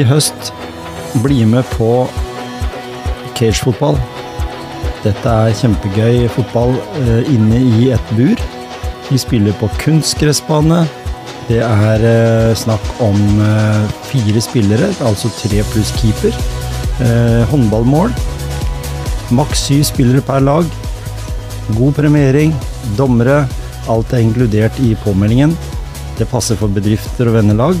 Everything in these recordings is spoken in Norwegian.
i høst, bli med på cagefotball. Dette er kjempegøy fotball eh, inne i et bur. Vi spiller på kunstgressbane. Det er eh, snakk om eh, fire spillere, altså tre pluss keeper. Eh, håndballmål. Maks syv spillere per lag. God premiering. Dommere. Alt er inkludert i påmeldingen. Det passer for bedrifter og vennelag.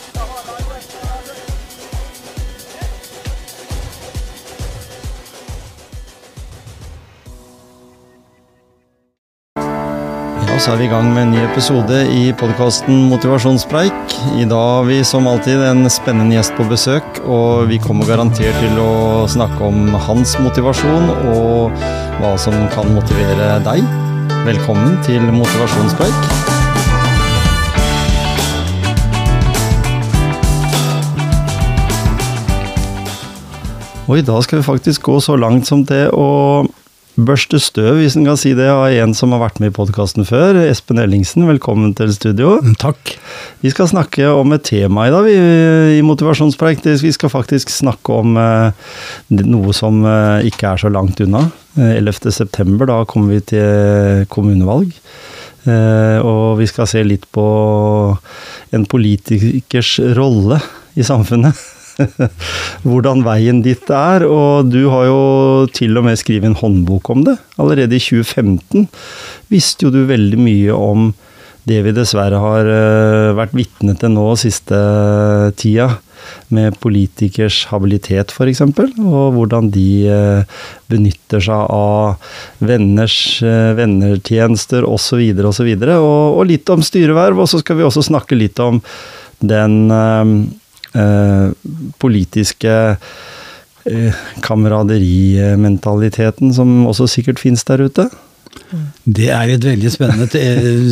Så er vi i gang med en ny episode i podkasten Motivasjonspreik. I dag har vi som alltid en spennende gjest på besøk, og vi kommer garantert til å snakke om hans motivasjon og hva som kan motivere deg. Velkommen til Motivasjonspreik. Og i dag skal vi faktisk gå så langt som til å børste støv, hvis en kan si det, av en som har vært med i podkasten før. Espen Ellingsen, velkommen til studio. Takk. Vi skal snakke om et tema i dag vi, i Motivasjonspreik. Vi skal faktisk snakke om eh, noe som eh, ikke er så langt unna. Eh, 11. september, da kommer vi til kommunevalg. Eh, og vi skal se litt på en politikers rolle i samfunnet. Hvordan veien ditt er, og du har jo til og med skrevet en håndbok om det. Allerede i 2015 visste jo du veldig mye om det vi dessverre har eh, vært vitne til nå siste tida, med politikers habilitet f.eks., og hvordan de eh, benytter seg av venners eh, vennertjenester osv. osv. Og, og, og litt om styreverv, og så skal vi også snakke litt om den politiske eh, kameraderimentaliteten som også sikkert finnes der ute. Det er et veldig spennende, te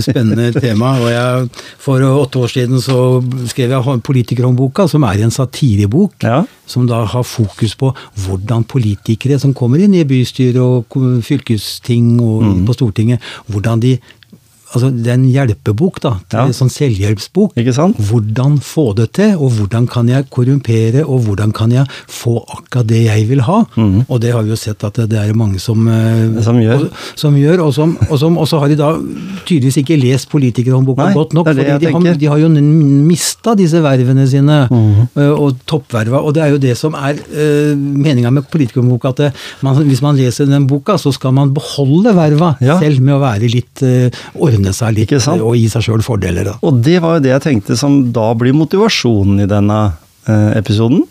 spennende tema. og jeg, For åtte år siden så skrev jeg Politikerhåndboka, som er en satirebok. Ja. Som da har fokus på hvordan politikere som kommer inn i bystyre og fylkesting og Mm. på Stortinget, hvordan de Altså, det er en hjelpebok, da. Det er Ja. En sånn selvhjelpsbok. Ikke sant? Hvordan få det til, og hvordan kan jeg korrumpere, og hvordan kan jeg få akkurat det jeg vil ha. Mhm. Og det har vi jo sett at det er mange som, eh, Som gjør. Og, som gjør, og som, og som også har de da tydeligvis ikke lest politikerhåndboka godt nok. fordi de har, de har jo mista disse vervene sine, mm. eh, og toppverva. Og det er jo det som er uh, meninga med politikerhåndboka, at det, man, hvis man leser den boka, så skal man beholde verva, Ja. selv med å være litt uh, ordne seg litt eh, og gi seg sjøl fordeler. da. Og det var jo det jeg tenkte som da blir motivasjonen i denne eh, episoden.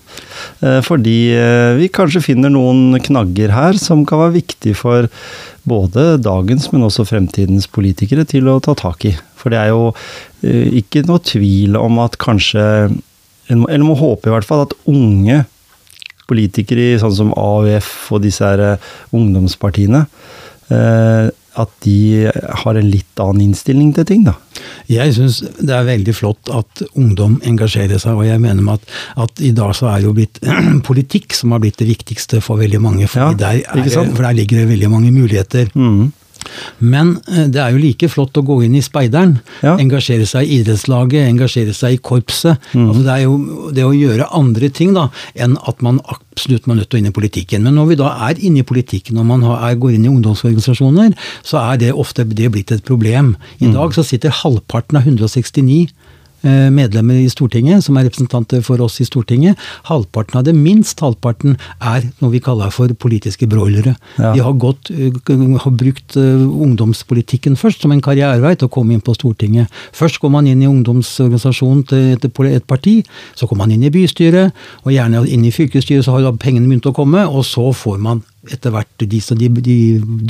Eh, fordi eh, vi kanskje finner noen knagger her som kan være viktig for både dagens, men også fremtidens politikere til å ta tak i. For det er jo eh, ikke noe tvil om at kanskje Eller må håpe i hvert fall at unge politikere i sånn som AUF og disse her eh, ungdomspartiene eh, at de har en litt annen innstilling til ting, da. Jeg syns det er veldig flott at ungdom engasjerer seg, og jeg mener med at, at i dag så er jo blitt politikk som har blitt det viktigste for veldig mange. Ja, der, er, for der ligger det veldig mange muligheter. Mhm. Men eh, det er jo like flott å gå inn i speideren. Ja. Engasjere seg i idrettslaget, engasjere seg i korpset. Mm. Altså det er jo det å gjøre andre ting da, enn at man absolutt må nødt til å inn i politikken. Men når vi da er inne i politikken, og man har, er, går inn i ungdomsorganisasjoner, så er det ofte det blitt et problem. Mhm. I dag så sitter halvparten av 169 eh, medlemmer i Stortinget, som er representanter for oss i Stortinget. Halvparten av det, minst halvparten, er noe vi kaller for politiske broilere. Ja. De har, gått, eh, har brukt eh, ungdomspolitikken først som en karrierevei til å komme inn på Stortinget. Først går man inn i ungdomsorganisasjonen til et, et parti, så kommer man inn i bystyret, og gjerne inn i fylkesstyret, så har pengene begynt å komme, og så får man etter hvert de, de, de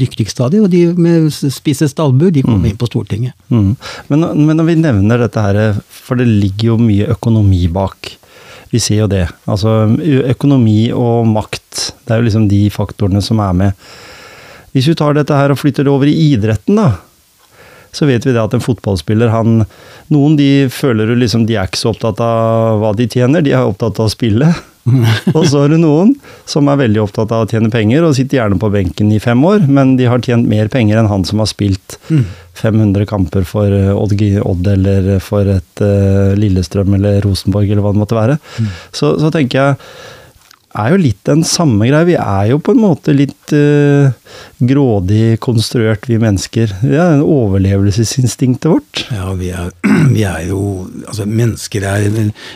dyktigste av de, og de med spissest albuer, de kommer inn på Stortinget. Mm. Men, men når vi nevner dette her, for det ligger jo mye økonomi bak. Vi ser jo det. Altså økonomi og makt, det er jo liksom de faktorene som er med. Hvis vi tar dette her og flytter det over i idretten, da. Så vet vi det at en fotballspiller, han Noen de føler liksom de er ikke så opptatt av hva de tjener, de er opptatt av å spille. og så er det noen som er veldig opptatt av å tjene penger, og sitter gjerne på benken i fem år, men de har tjent mer penger enn han som har spilt 500 kamper for eh, Odd, Odd eller for et uh, Lillestrøm eller Rosenborg eller hva det måtte være. Så, så tenker jeg er jo litt den samme greia. Vi er jo på en måte litt uh, grådig konstruert, vi mennesker. Det er overlevelsesinstinktet vårt. Ja, vi er, vi er jo Altså, mennesker er,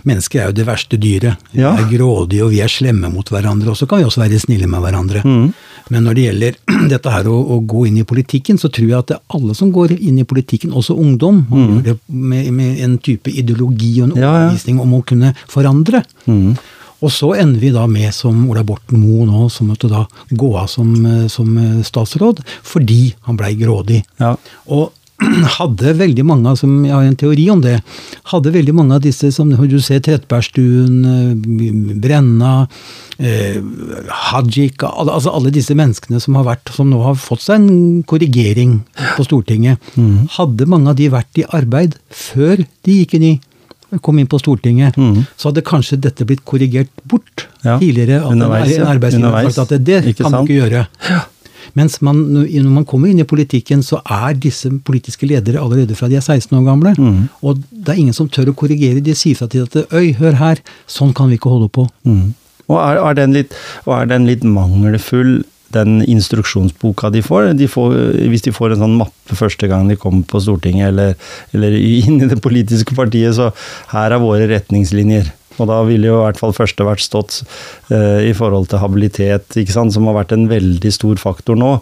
mennesker er jo det verste dyret. Vi Ja. er grådige, og vi er slemme mot hverandre. Og så kan vi også være snille med hverandre. Men når det gjelder dette her å, å gå inn i politikken, så tror jeg at det er alle som går inn i politikken, også ungdom, mm. med, med en type ideologi og en Ja, ja. om å kunne forandre. Mm. Og så ender vi da med, som Ola Borten Moe nå, som måtte da gå av som, eh, som eh, statsråd, fordi han blei grådig. Ja. Og hadde veldig mange, som jeg har en teori om det, hadde veldig mange av disse som du ser Trettebergstuen, eh, Brenna, eh, Hajik, altså alle disse menneskene som har vært, som nå har fått seg en korrigering på Stortinget, hadde mange av de vært i arbeid før de gikk inn i kom inn på Stortinget, så hadde kanskje dette blitt korrigert bort Ja, tidligere. At underveis, en, ja. arbeidsgiver sagt at det, Ikke kan sant? du ikke gjøre. Mens man, når man kommer inn i politikken, så er disse politiske ledere allerede fra de er 16 år gamle. Mm. Og det er ingen som tør å korrigere. De sier fra til at øy, hør her, sånn kan vi ikke holde på. Mm. Og er, er, den litt, og er den litt mangelfull, den instruksjonsboka de får? de får? Hvis de får en sånn mappe første gang de kommer på Stortinget, eller, eller inn i det politiske partiet, så her er våre retningslinjer. Og da ville jo i hvert fall første vært stått eh, i forhold til habilitet, som har vært en veldig stor faktor nå.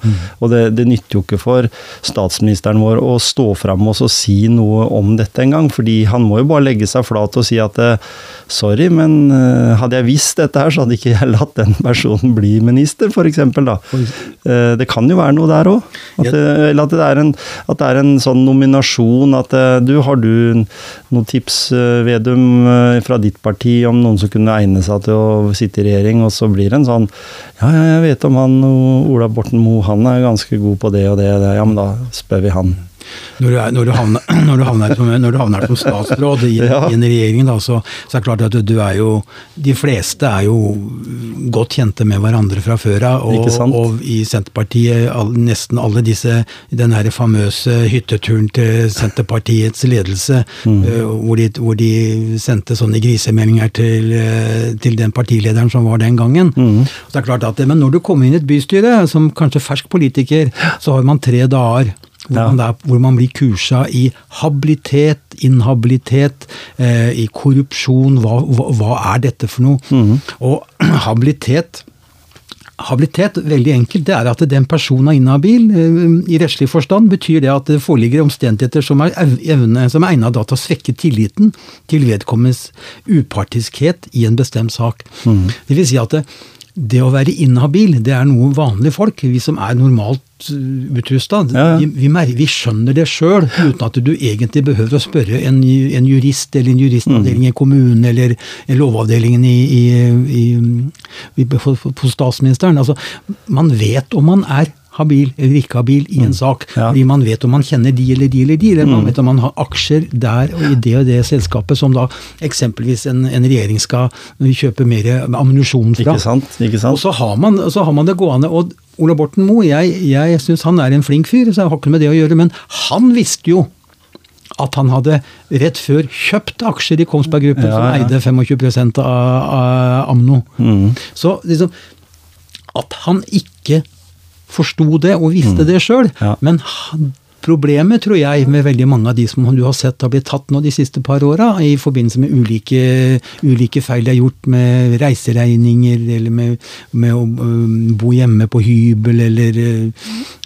Og det, det nytter jo ikke for statsministeren vår å stå fram og si noe om dette engang, fordi han må jo bare legge seg flat og si at eh, sorry, men eh, hadde jeg visst dette her, så hadde ikke jeg latt den personen bli minister, f.eks. da. Eh, det kan jo være noe der òg. At, eller at, det er en- at det er en sånn nominasjon at eh, du, har du noen tips, eh, Vedum, eh, fra ditt parti om noen som kunne egne seg til å sitte i regjering, og så blir det en sånn Ja, ja, jeg vet om han Ola Borten Moe, han er ganske god på det og det og det. Ja, men da spør vi han. Når du, er, når, du havner, når, du havner som, når du havner som statsråd i, Ja. i en regjering, da, så, så er det klart at du, du er jo De fleste er jo godt kjente med hverandre fra før av. Og, og i Senterpartiet, all, nesten alle disse Den her famøse hytteturen til Senterpartiets ledelse, Mm. uh, hvor, de, hvor de sendte sånne grisemeldinger til, eh, til den partilederen som var den gangen. Mm. Så det er klart at, Men når du kommer inn i et bystyre, som kanskje fersk politiker, så har man tre dager hvor, man, der, hvor man blir kursa i habilitet, inhabilitet, eh, i korrupsjon. Hva, hva, hva er dette for noe? Mhm. Og habilitet Habilitet, veldig enkelt, det er at den personen er inhabil. eh, I rettslig forstand betyr det at det foreligger omstendigheter som er, evne, som er egnet til å svekke tilliten til vedkommendes upartiskhet i en bestemt sak. Det vil si at det, det å være inhabil, det er noe vanlige folk, vi som er normalt utrusta, Ja, ja. vi, vi, vi skjønner det sjøl, uten at du egentlig behøver å spørre en, en jurist eller en juristavdeling i kommunen eller lovavdelingen i, i, i, i, på, på statsministeren. Altså, man vet om man er habil eller ikke habil i en sak, Ja. fordi man vet om man kjenner de eller de eller de, eller man vet om man har aksjer der og i det og det selskapet som da eksempelvis en, en regjering skal kjøpe mer ammunisjon fra. Ikke sant? Ikke sant? Og så har man, så har man det gående. Og Ola Borten Moe, jeg, jeg syns han er en flink fyr, så jeg har ikke med det å gjøre. Men han visste jo at han hadde rett før kjøpt aksjer i Kongsberg Gruppen, Ja, som eide 25 av, av Amno. Mm. Så liksom At han ikke forsto det og visste det sjøl. Mm. Ja. Men problemet, tror jeg, med veldig mange av de som du har sett har blitt tatt nå de siste par åra, i forbindelse med ulike, ulike feil de har gjort med reiseregninger, eller med, med å bo hjemme på hybel, eller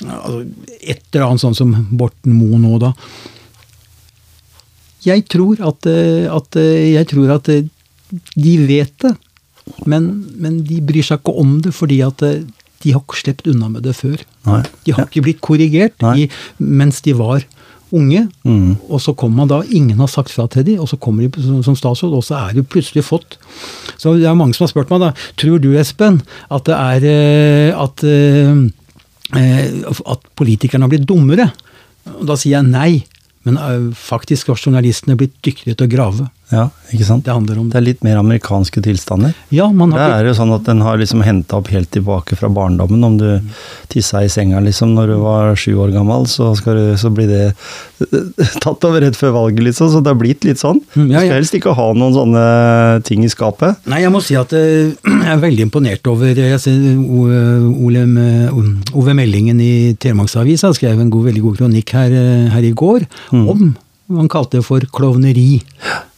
altså, et eller annet sånt som Borten Moe nå, da. Jeg tror at, at jeg tror at de vet det, men, men de bryr seg ikke om det fordi at de har ikke sluppet unna med det før. Nei. De har ikke blitt korrigert i, mens de var unge. Mm. Og så kommer man da, ingen har sagt fra til dem, og så kommer de som, statsråd, og så er de plutselig fått. Så det er mange som har spurt meg da, tror du Espen at det er eh, at, eh, eh, at politikerne har blitt dummere? og da sier jeg nei. Men faktisk har journalistene blitt dyktigere til å grave. Ja, ikke sant? Det handler om Det er litt mer amerikanske tilstander. Ja, man har Der er det jo sånn at den har liksom henta opp helt tilbake fra barndommen. Om du tissa i senga liksom når du var sju år gammel, så, skal du, så blir det tatt over rett før valget, liksom. Så det har blitt litt sånn. Mm, Du skal helst ikke ha noen sånne ting i skapet. Nei, jeg må si at eh, jeg er veldig imponert over jeg ser, Ole, Ove Meldingen i Telemarksavisa skrev en god, veldig god kronikk her, eh, her i går om han kalte det for klovneri,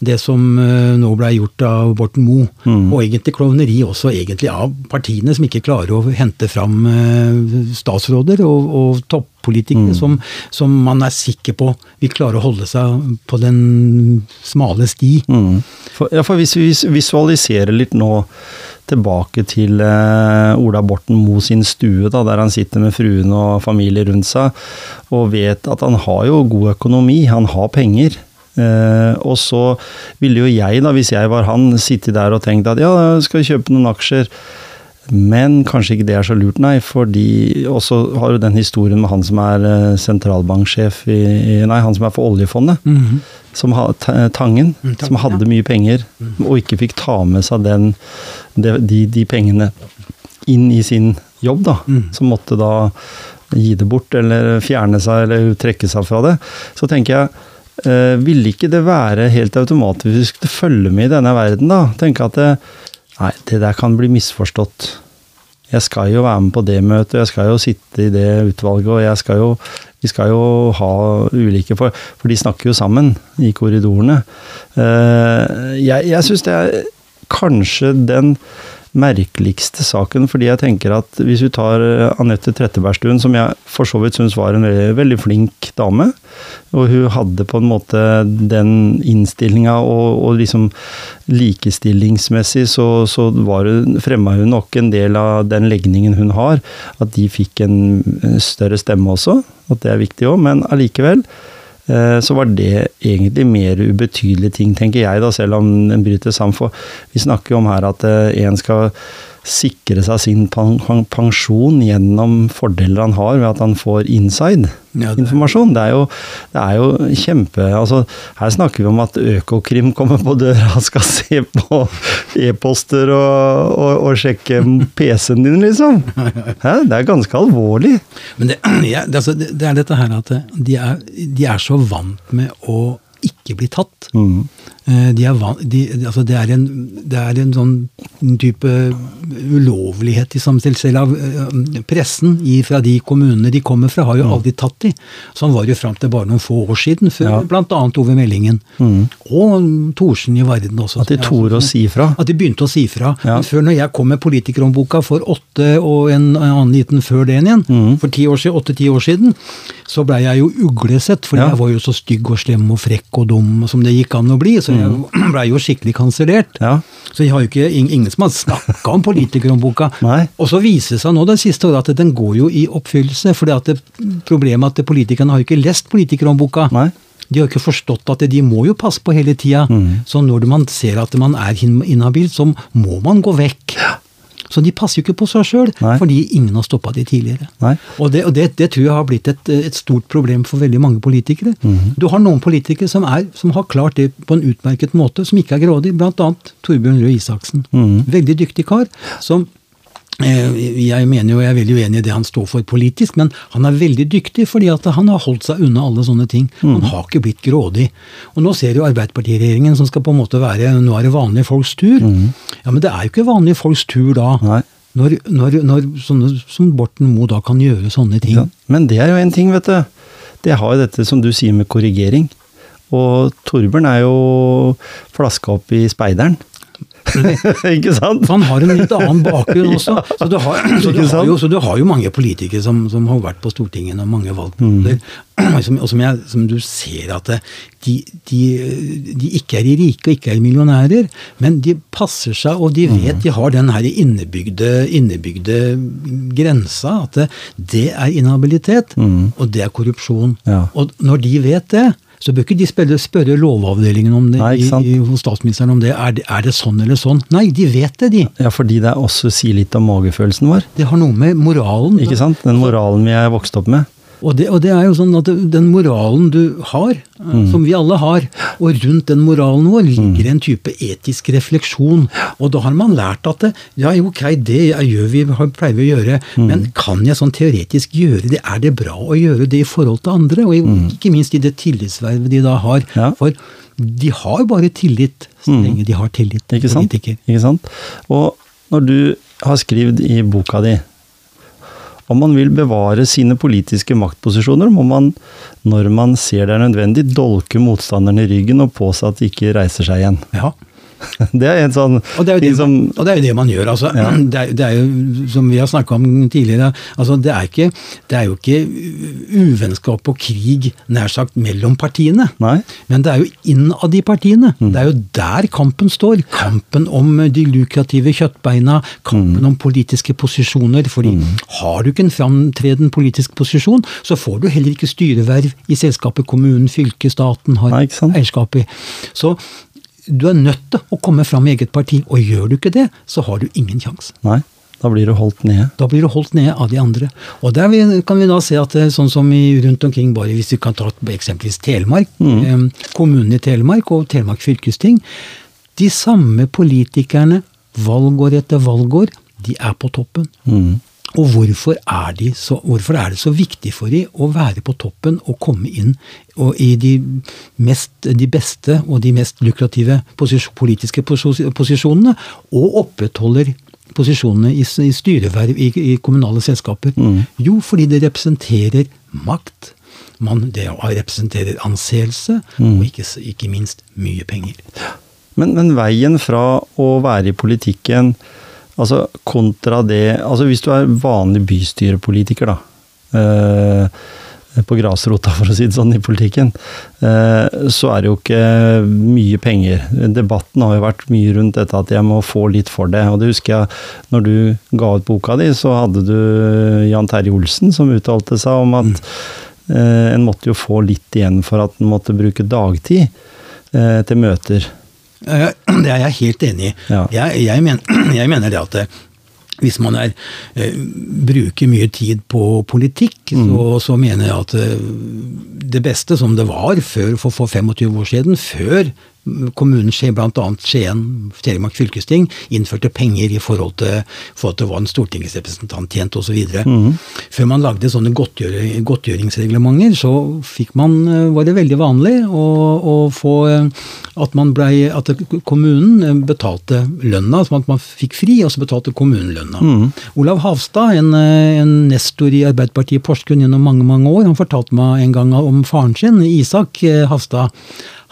det som eh, nå blei gjort av Borten Moe. Og egentlig klovneri også egentlig av partiene som ikke klarer å hente fram eh, statsråder og, og toppolitikere som, som man er sikker på vil klare å holde seg på den smale sti. Mm. For, ja, for hvis vi visualiserer litt nå tilbake til eh, Ola Borten Moe sin stue, da, der han sitter med fruen og familie rundt seg, og vet at han har jo god økonomi, han har penger. Eh, og så ville jo jeg, da, hvis jeg var han, sitte der og tenkt at ja, skal vi kjøpe noen aksjer? Men kanskje ikke det er så lurt, nei. fordi også har du den historien med han som er eh, sentralbanksjef i Nei, han som er for oljefondet. Som ha, Ta- Tangen, Mm, Tangen, som hadde ja. mye penger, og ikke fikk ta med seg den, de, de, pengene inn i sin jobb, da. Mm. Som måtte da gi det bort, eller fjerne seg, eller trekke seg fra det. Så tenker jeg, eh, ville ikke det være helt automatisk å følge med i denne verden, da? Tenke at det, nei, det der kan bli misforstått. Jeg skal jo være med på det møtet, jeg skal jo sitte i det utvalget, og jeg skal jo, vi skal jo ha ulike For, for de snakker jo sammen i korridorene. Eh, Jeg, jeg syns det er kanskje den merkeligste saken, fordi jeg tenker at hvis vi tar eh, Anette Trettebergstuen, som jeg for så vidt syns var en veldig, veldig flink dame, og hun hadde på en måte den innstillinga og, og liksom likestillingsmessig så, så hun, fremma hun nok en del av den legningen hun har, at de fikk en eh, større stemme også, at det er viktig òg, men allikevel så var det egentlig mer ubetydelige ting, tenker jeg, da, selv om en bryter sammen. For vi snakker jo om her at eh, en skal sikre seg sin pen- pen- pensjon gjennom fordeler han har ved at han får inside-informasjon. Det det er jo kjempe altså, Her snakker vi om at Økokrim kommer på døra og skal se på e-poster og, og, og sjekke PC-en din, liksom. Hæ? Det er ganske alvorlig. Men det, ja, det, altså, det, det er dette her at de er, de er så vant med å ikke bli tatt. Mm. Eh, De er van, de, altså det, er en, det er en sånn type ulovlighet i samtidig. Selv av pressen i, fra de kommunene de kommer fra, har jo aldri tatt de. Sånn var det jo fram til bare noen få år siden, før Ja. blant Ove Meldingen. Og Thorsen i Varden også. At de torde å si fra. At de begynte å si fra. Ja. Før når jeg kom med politikerhåndboka for åtte og en annen liten før den igjen, Mm. for ti år siden, åtte-ti år siden, så blei jeg jo uglesett, for Ja. jeg var jo så stygg og slem og frekk og dum som det gikk an å bli, så jeg blei jo skikkelig kansellert. Mm. Ja. Så jeg har jo ikke, ingen som har snakka om politikerhåndboka. Nei. Og så viser det seg nå det siste året at den går jo i oppfyllelse. For problemet er at politikerne har jo ikke lest politikerhåndboka. Nei. De har ikke forstått at de må jo passe på hele tida. Mm. Så når man ser at man er in- inhabil, så må man gå vekk. Så de passer jo ikke på seg sjøl, fordi ingen har stoppa de tidligere. Nei. Og, det, og det, det tror jeg har blitt et, et stort problem for veldig mange politikere. Mhm. Du har noen politikere som, er, som har klart det på en utmerket måte, som ikke er grådig, bl.a. Torbjørn Røe Isaksen. Mhm. Veldig dyktig kar. som jeg mener jo, jeg er veldig uenig i det han står for politisk, men han er veldig dyktig fordi at han har holdt seg unna alle sånne ting. Mhm. Han har ikke blitt grådig. Og nå ser jo Arbeiderpartiregjeringen som skal på en måte være Nå er det vanlige folks tur. Ja, men det er jo ikke vanlige folks tur da. Mhm. Nei. Når, når, når sånne som Borten Moe da kan gjøre sånne ting. Ja. Men det er jo en ting, vet du. Det har jo dette som du sier med korrigering. Og Torbjørn er jo flaska opp i speideren. ikke sant? For han har en litt annen bakgrunn også. Ja, så, du har, så, du jo, så du har jo mange politikere som, som har vært på Stortinget og mange valgperioder. Mm. Som, og som, jeg, som du ser at de, de, de ikke er i rike og ikke er millionærer, men de passer seg, og de Mm. vet de har den her innebygde, innebygde grensa. At det, det er inhabilitet, og det er korrupsjon. Mm. Ja. Og når de vet det, så bør ikke de spørre, spørre Lovavdelingen om det, Nei, i, hos statsministeren om det. Er, det. er det sånn eller sånn? Nei, de vet det, de. Ja, fordi det også sier litt om magefølelsen vår. Det har noe med moralen Ikke sant? Den moralen vi er vokst opp med. Og det, og det er jo sånn at den moralen du har, mm. som vi alle har, og rundt den moralen vår ligger en type etisk refleksjon. Og da har man lært at det, ja, ok, det gjør vi, pleier vi å gjøre, men kan jeg sånn teoretisk gjøre det? Er det bra å gjøre det i forhold til andre? Og ikke minst i det tillitsvervet de da har. Ja. For de har bare tillit så lenge de har tillit til Ikke sant? Ikke sant? Og når du har skrevet i boka di om man vil bevare sine politiske maktposisjoner, må man, når man ser det er nødvendig, dolke motstanderen i ryggen og påse at de ikke reiser seg igjen. Ja. Det er en sånn Og det er jo det, som og det, er jo det man gjør. altså. Ja. Det, er, det er jo, som vi har snakka om tidligere, altså det, er ikke, det er jo ikke uvennskap og krig nær sagt mellom partiene. Nei. Men det er jo innad i partiene. Det er jo der kampen står. Kampen om de lukrative kjøttbeina, kampen om politiske posisjoner. fordi har du ikke en framtreden politisk posisjon, så får du heller ikke styreverv i selskapet kommunen, fylket, staten har eierskap i. Så du er nødt til å komme fram i eget parti, og gjør du ikke det, så har du ingen sjanse. Nei, da blir du holdt nede. Da blir du holdt nede av de andre. Og der kan vi da se at er sånn som i, rundt omkring, bare hvis vi kan ta eksempelvis Telemark, mm. kommunen i Telemark og Telemark fylkesting, de samme politikerne valgår etter valgår, de er på toppen. Mm. Og hvorfor er, de så, hvorfor er det så viktig for dem å være på toppen og komme inn og i de, mest, de beste og de mest lukrative posis, politiske posis- posisjonene, og opprettholder posisjonene i, i styreverv i, i kommunale selskaper? Jo, fordi det representerer makt. Man, det representerer anseelse, og ikke, ikke minst mye penger. Men, men veien fra å være i politikken Altså kontra det Altså hvis du er vanlig bystyrepolitiker, da. Eh, på grasrota, for å si det sånn, i politikken. Eh, så er det jo ikke mye penger. Debatten har jo vært mye rundt dette at jeg må få litt for det. Og det husker jeg når du ga ut boka di, så hadde du Jan Terje Olsen som uttalte seg om at eh, en måtte jo få litt igjen for at en måtte bruke dagtid eh, til møter. Eh, Det er jeg helt enig i. Ja. Jeg, jeg, men, jeg mener det at det, hvis man er, eh, bruker mye tid på politikk, Mm. så, så mener jeg at eh, det beste som det var før, for, for 25 år siden, før kommunen, annet Skien, Telemark fylkesting, innførte penger i forhold til, forhold til hva en stortingsrepresentant tjente osv. Mm. Før man lagde sånne godtgjør, godtgjøringsreglementer, så fikk man, eh, var det veldig vanlig å, å få eh, at, man blei- at kommunen eh, betalte lønna, sånn at man fikk fri, og så betalte kommunen lønna. Olav Havstad, en, en nestor i Arbeiderpartiet i Porsgrunn gjennom mange mange år, han fortalte meg en gang om faren sin, Isak Havstad.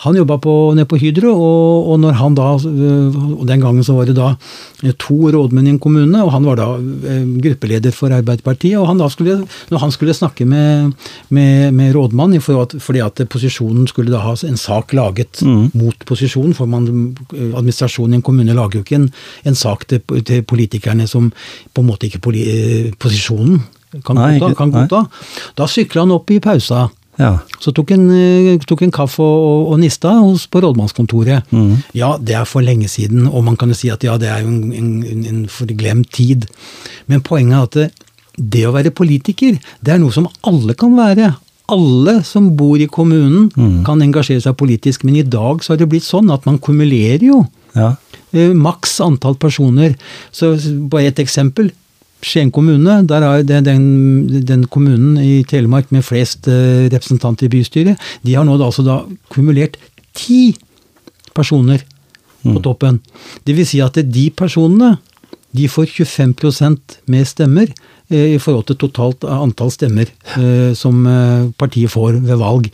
Han jobba på, nede på Hydro, og, og når han da øh, og Den gangen så var det da eh, to rådmenn i en kommune, og han var da eh, gruppeleder for Arbeiderpartiet. og han da skulle, Når han skulle snakke med, med, med rådmann, i forhold at, fordi at posisjonen skulle da ha en sak laget mot posisjonen, for man, administrasjonen i en kommune lager jo ikke en, en sak til, til politikerne som på en måte ikke poli, posisjonen kan godta. Kan godta. Da sykla han opp i pausa. Ja. Så tok en, eh, tok en kaffe og, og, nista hos, på rådmannskontoret. Ja, det er for lenge siden, og man kan jo si at ja, det er jo en, en, en, forglemt tid. Men poenget er at det, det å være politiker, det er noe som alle kan være. Alle som bor i kommunen kan engasjere seg politisk, men i dag så har det blitt sånn at man kumulerer jo ja. eh, maks antall personer. Så bare et eksempel. Skien kommune, der er det den, den kommunen i Telemark med flest eh, representanter i bystyret, de har nå da altså da kumulert ti personer på toppen. Det vil si at de personene de får 25% mer stemmer i forhold til totalt antall stemmer eh, som eh, partiet får ved valg.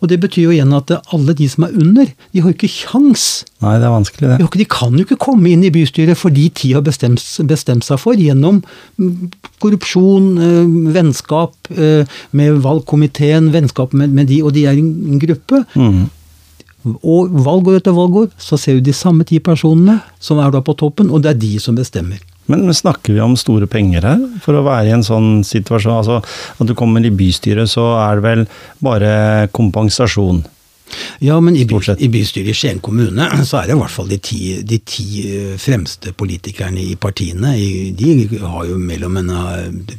Og Det betyr jo igjen at alle de som er under, de har jo ikke kjangs Nei, det er vanskelig, det. De kan jo ikke komme inn i bystyret fordi de har bestemt, bestemt seg for, gjennom mm, korrupsjon, eh, vennskap eh, med valgkomiteen, vennskap med, med de, og de er en en gruppe. Mm. Og valgår etter valgår så ser du de samme ti personene som er da på toppen, og det er de som bestemmer. Men snakker vi om store penger her, for å være i en sånn situasjon? Altså, at du kommer i bystyret, så er det vel bare kompensasjon? Ja, men i, by, i bystyret i Skien kommune så er det i hvert fall de ti, de ti eh, fremste politikerne i partiene. De har jo mellom en eh,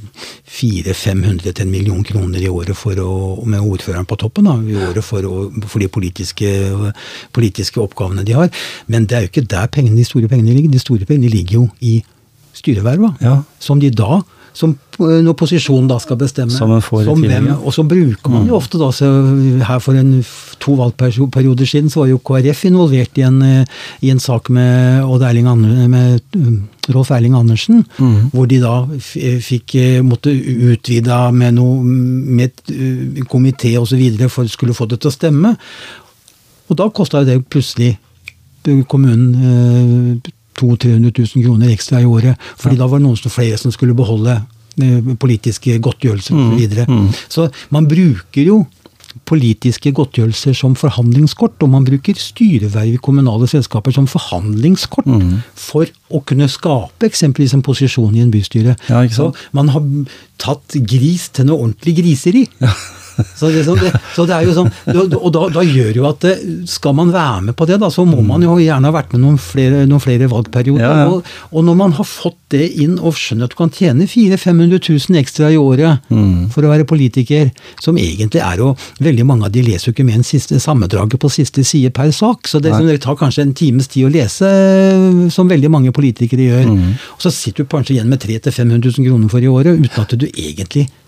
400-500 til en million kroner i året for å, med ordføreren på toppen, da, i året for, å, for de politiske, politiske oppgavene de har. Men det er jo ikke der pengene, de store pengene ligger. De store pengene ligger jo i styreverva. Ja. Som de da som eh, når posisjonen da skal bestemme. Som en får i hvem, og så bruker man jo ofte da, så her for en to valgperioder siden, så var jo KrF involvert i en, eh, i en sak med, Erling med um, Rolf Erling Andersen, hvor de da eh, fikk eh, måtte utvida med noe med komité osv. for skulle få det til å stemme. Og da kosta det plutselig eh, kommunen eh, 200 000-300 000 kroner ekstra i året. fordi da var det noen som flere som skulle beholde eh, politiske godtgjørelser osv. Så, videre. så man bruker jo politiske godtgjørelser som forhandlingskort, og man bruker styreverv i kommunale selskaper som forhandlingskort for å kunne skape eksempelvis en posisjon i en bystyre. Ja. Så man har tatt gris til noe ordentlig griseri. Så det, så det, så det er jo sånn, Og da, da gjør jo at det, skal man være med på det, da, så må man jo gjerne ha vært med noen flere, noen flere valgperioder. Ja, ja. Og, og når man har fått det inn og skjønner at du kan tjene 400 000-500 000 ekstra i året Mm. for å være politiker, som egentlig er jo Veldig mange av de leser jo ikke med en siste sammendraget på siste side per sak, så det, så det tar kanskje en times tid å lese, som veldig mange politikere gjør. Mm. Og så sitter du kanskje igjen med 300 000-500 000 kroner for i året, uten at du egentlig eh,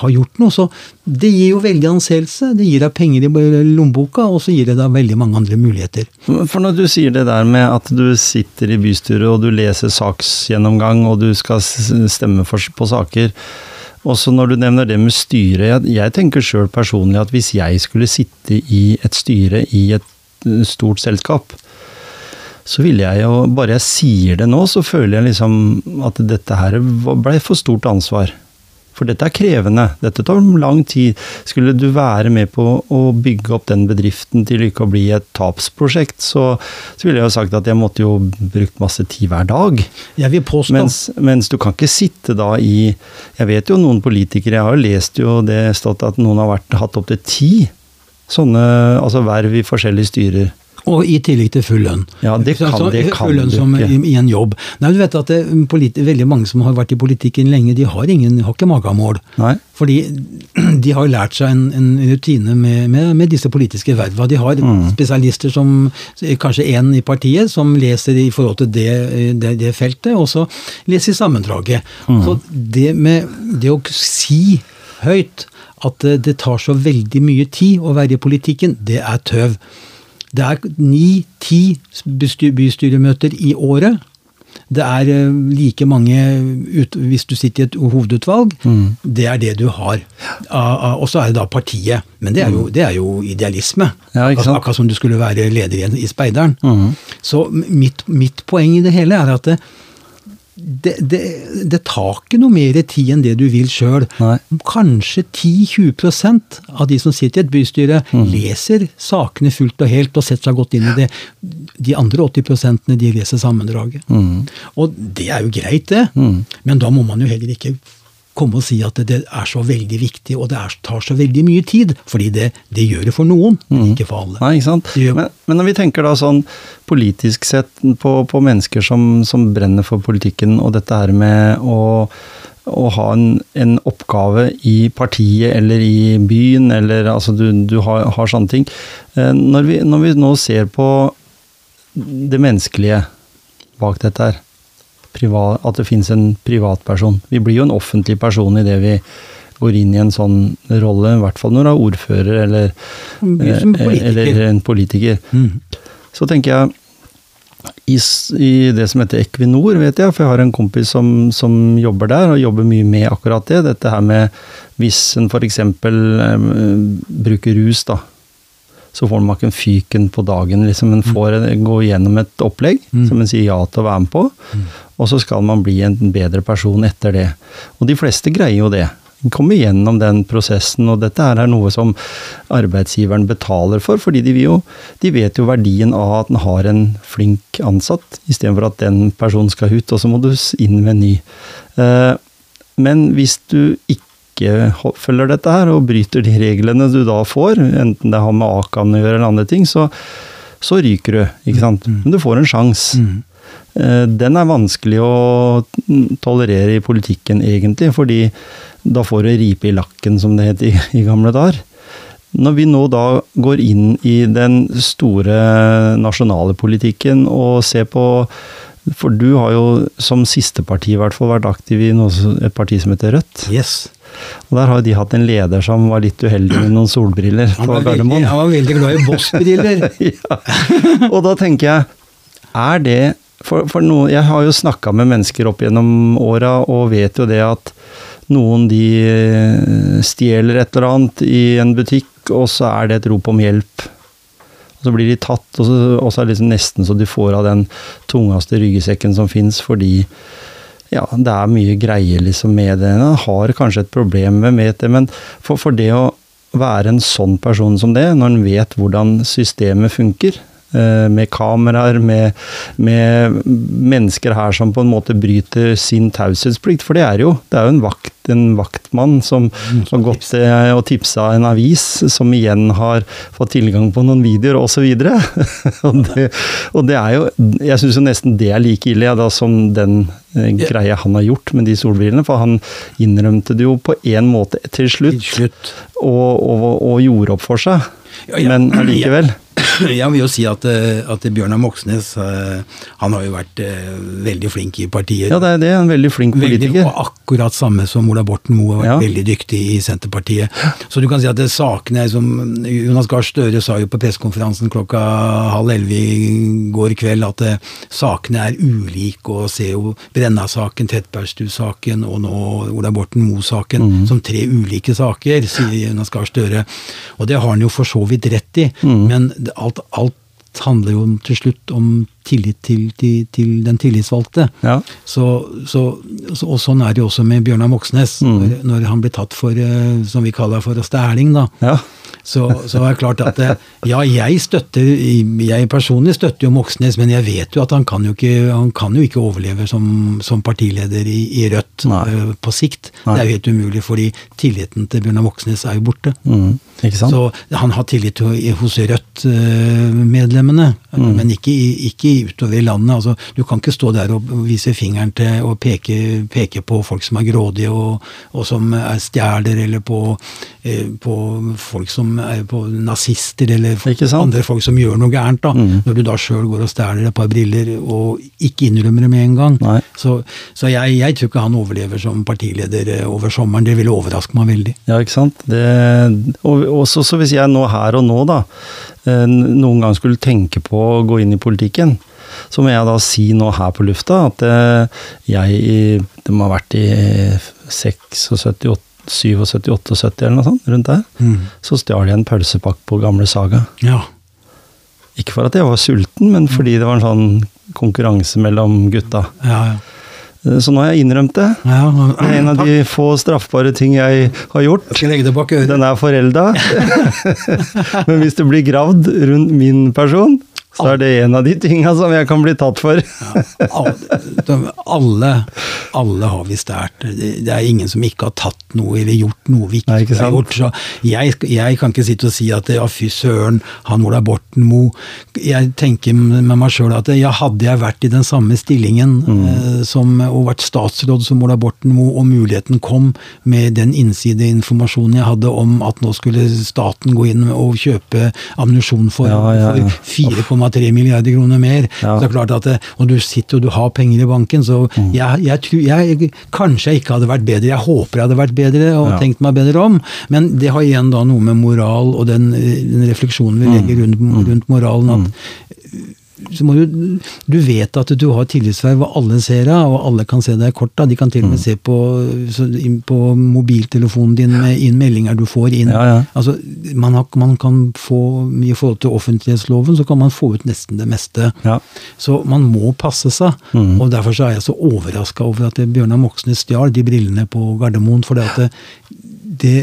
har gjort noe. Så det gir jo veldig anseelse. Det gir deg penger i lommeboka, og så gir det deg veldig mange andre muligheter. For når du sier det der med at du sitter i bystyret og du leser saksgjennomgang og du skal stemme på saker, også når du nevner det med styret, jeg, jeg tenker sjøl personlig at hvis jeg skulle sitte i et styre i et eh, stort selskap, så ville jeg jo Bare jeg sier det nå, så føler jeg liksom at dette her blei for stort ansvar. For dette er krevende. Dette tar lang tid. Skulle du være med på å bygge opp den bedriften til ikke å bli et tapsprosjekt, så, så ville jeg jo sagt at jeg måtte jo brukt masse tid hver dag. Jeg vil påstå Mens, mens du kan ikke sitte da i Jeg vet jo noen politikere, jeg har jo lest jo det stått at noen har vært, hatt opptil ti sånne altså verv i forskjellige styrer. Og i tillegg til full lønn. Ja, det kan- altså, det kan full lønn som i, i en jobb. Nei, du vet at det, politi Veldig mange som har vært i politikken lenge, de har, ingen, har ikke magamål. Nei? Fordi de har lært seg en, en rutine med, med, med disse politiske verva. De har Mm. spesialister som kanskje én i partiet, som leser i forhold til det, det, det feltet, og så leser sammendraget. Mm. Så det med det å si høyt at det, det tar så veldig mye tid å være i politikken, det er tøv. Det er ni-ti bystyr- bystyremøter i året. Det er eh, like mange ut, hvis du sitter i et hovedutvalg. Mm. Det er det du har. Og så er det da partiet. Men det er jo, det er jo idealisme. Mm. Ja, sant? Akkurat som du skulle være leder i, Speideren. Mm. Så mitt, mitt poeng i det hele er at det, det, det, tar ikke noe mer tid enn det du vil sjøl. Kanskje 10-20 av de som sitter i et bystyre, Mm. leser sakene fullt og helt og setter seg godt inn i det. De andre 80% de leser sammendraget. Mm. Og det er jo greit, det. Mm. Men da må man jo heller ikke komme og si at det er så veldig viktig, og det er, tar så veldig mye tid. Fordi det, det gjør det for noen, men ikke for alle. Mm. Nei, ikke sant? Gjør- Men, men når vi tenker da sånn politisk sett på, på mennesker som, som brenner for politikken, og dette her med å, å ha en, en oppgave i partiet eller i byen, eller altså du, du har, har sånne ting. Eh, Når vi, når vi nå ser på det menneskelige bak dette her, privat, at det finnes en privatperson. Vi blir jo en offentlig person i det vi går inn i en sånn rolle, i hvert fall når du er ordfører eller, eh, politiker. eller en politiker. Mm. Så tenker jeg i, i det som heter Equinor, vet jeg, for jeg har en kompis som, som jobber der, og jobber mye med akkurat det. Dette her med hvis en f.eks. Eh, bruker rus, da. Så får man ikke en fyken på dagen. liksom En får en- gå gjennom et opplegg Mm. som en sier ja til å være med på, og så skal man bli en bedre person etter det. Og de fleste greier jo det. Kommer gjennom den prosessen, og dette er noe som arbeidsgiveren betaler for, fordi de, jo, de vet jo verdien av at en har en flink ansatt, istedenfor at den personen skal ut, og så må du inn med en ny. Eh, Men hvis du ikke ikke følger dette her, og bryter de reglene du da får, enten det har med Akan å gjøre eller andre ting, så, så ryker du, ikke sant. Men du får en sjanse. Mm. Eh, Den er vanskelig å tolerere i politikken, egentlig, fordi da får du ripe i lakken, som det het i, i gamle dager. Når vi nå da går inn i den store nasjonale politikken og ser på For du har jo som siste parti i hvert fall vært aktiv i noe, et parti som heter Rødt. Yes. Og der har de hatt en leder som var litt uheldig med noen solbriller Han på Gardermoen. han var veldig glad i Boss-briller. ja. Og da tenker jeg, er det for, for noen, Jeg har jo snakka med mennesker opp gjennom åra og vet jo det at noen de eh, stjeler et eller annet i en butikk, og så er det et rop om hjelp. Og så blir de tatt, og så, og så er det liksom nesten så de får av den tungeste ryggsekken som fins, fordi ja, det er mye greier liksom med det. En har kanskje et problem med det, men for, for det å være en sånn person som det, når en vet hvordan systemet funker, med kameraer, med, med mennesker her som på en måte bryter sin taushetsplikt, for det er jo, det er jo en vakt, en vaktmann som har gått til og tipsa en avis, som igjen har fått tilgang på noen videoer osv. og, det, og det er jo, jeg syns jo nesten det er like ille ja, da, som den eh, greia han har gjort med de solbrillene, for han innrømte det jo på en måte til Til slutt, slutt. og, og, og gjorde opp for seg. Ja, ja. Men allikevel. Jeg vil jo si at, eh, at Bjørnar Moxnes eh, han har jo vært eh, veldig flink i partiet. Ja, det er det. En veldig flink Veldig, politiker. og akkurat samme som Ola Borten Moe har vært Ja. veldig dyktig i Senterpartiet. Så du kan si at det sakene som Jonas Gahr Støre sa jo på pressekonferansen klokka halv elleve i går kveld at sakene er ulike, og ser jo Brenna-saken, Trettebergstuen-saken og nå Ola Borten Moe-saken Mm. som tre ulike saker, sier Jonas Gahr Støre. Og det har han jo for så vidt rett i, Mm. men alt, alt handler jo til slutt om tillit til, til, til den tillitsvalgte. Ja. Så, så, så, og sånn er det jo også med Bjørnar Moxnes, Mm. når, når han blir tatt for, eh, som vi kaller for stæling, da. Ja. Så, så er det klart at eh, ja, jeg støtter, jeg personlig støtter jo Moxnes, men jeg vet jo at han kan jo ikke, han kan jo ikke overleve som, som partileder i, i Rødt Nei. eh, på sikt. Nei. Det er jo helt umulig, fordi tilliten til Bjørnar Moxnes er jo borte. Mm. Ikke sant? Så han har tillit hos Rødt-medlemmene, Mm. men ikke, i- ikke utover i landet. Altså, du kan ikke stå der og vise fingeren til og peke, peke på folk som er grådige og, og som er stjeler, eller på, eh, på folk som er på nazister, eller andre folk som gjør noe gærent. da, Mm. Når du da sjøl går og stjeler et par briller og ikke innrømmer det med en gang. Nei. Så, så jeg, jeg tror ikke han overlever som partileder eh, over sommeren. Det ville overraske meg veldig. Ja, ikke sant. Det, og også så hvis jeg nå her og nå, da, noen gang skulle tenke på å gå inn i politikken, så må jeg da si nå her på lufta at eh, jeg i Det må ha vært i 76, 77, 78 eller noe sånt, rundt der. Så stjal jeg en pølsepakke på Gamle Saga. Ja. Ikke for at jeg var sulten, men fordi det var en sånn konkurranse mellom gutta. Ja, ja. Eh, Så nå har jeg innrømt det. ja. Det er en av de få straffbare ting jeg har gjort. Jeg skal legge det bak øret. Den er forelda. Men hvis det blir gravd rundt min person, så er det en av de tinga som jeg kan bli tatt for. Alle, alle, alle har vi stært. Det er ingen som ikke har tatt noe eller gjort noe vi ikke, Nei, ikke har gjort. Så jeg, jeg kan ikke sitte og si at ja, fy søren, han Ola Borten Moe. Jeg tenker med meg sjøl at ja, hadde jeg vært i den samme stillingen Mm. eh, som, og vært statsråd som Ola Borten Moe, og muligheten kom med den innsideinformasjonen jeg hadde om at nå skulle staten gå inn og kjøpe ammunisjon for, Ja, ja, ja. for 4,3 milliarder kroner mer. Ja. Så det er klart at det, Og du sitter og du har penger i banken, så Mm. jeg, jeg tror jeg, Kanskje jeg ikke hadde vært bedre, jeg håper jeg hadde vært bedre og Ja. tenkt meg bedre om, men det har igjen da noe med moral og den, den refleksjonen vi Mm. legger rundt, rundt moralen at må du, du vet at du har tillitsverv, og alle ser deg, og alle kan se deg i korta. De kan til og med Mm. se på, så, på mobiltelefonen din med inn meldinger du får inn. Ja, ja. Altså, man, har, man kan få, I forhold til offentlighetsloven så kan man få ut nesten det meste. Ja. Så man må passe seg. Mm. Og derfor så er jeg så overraska over at Bjørnar Moxnes stjal de brillene på Gardermoen. For det at det,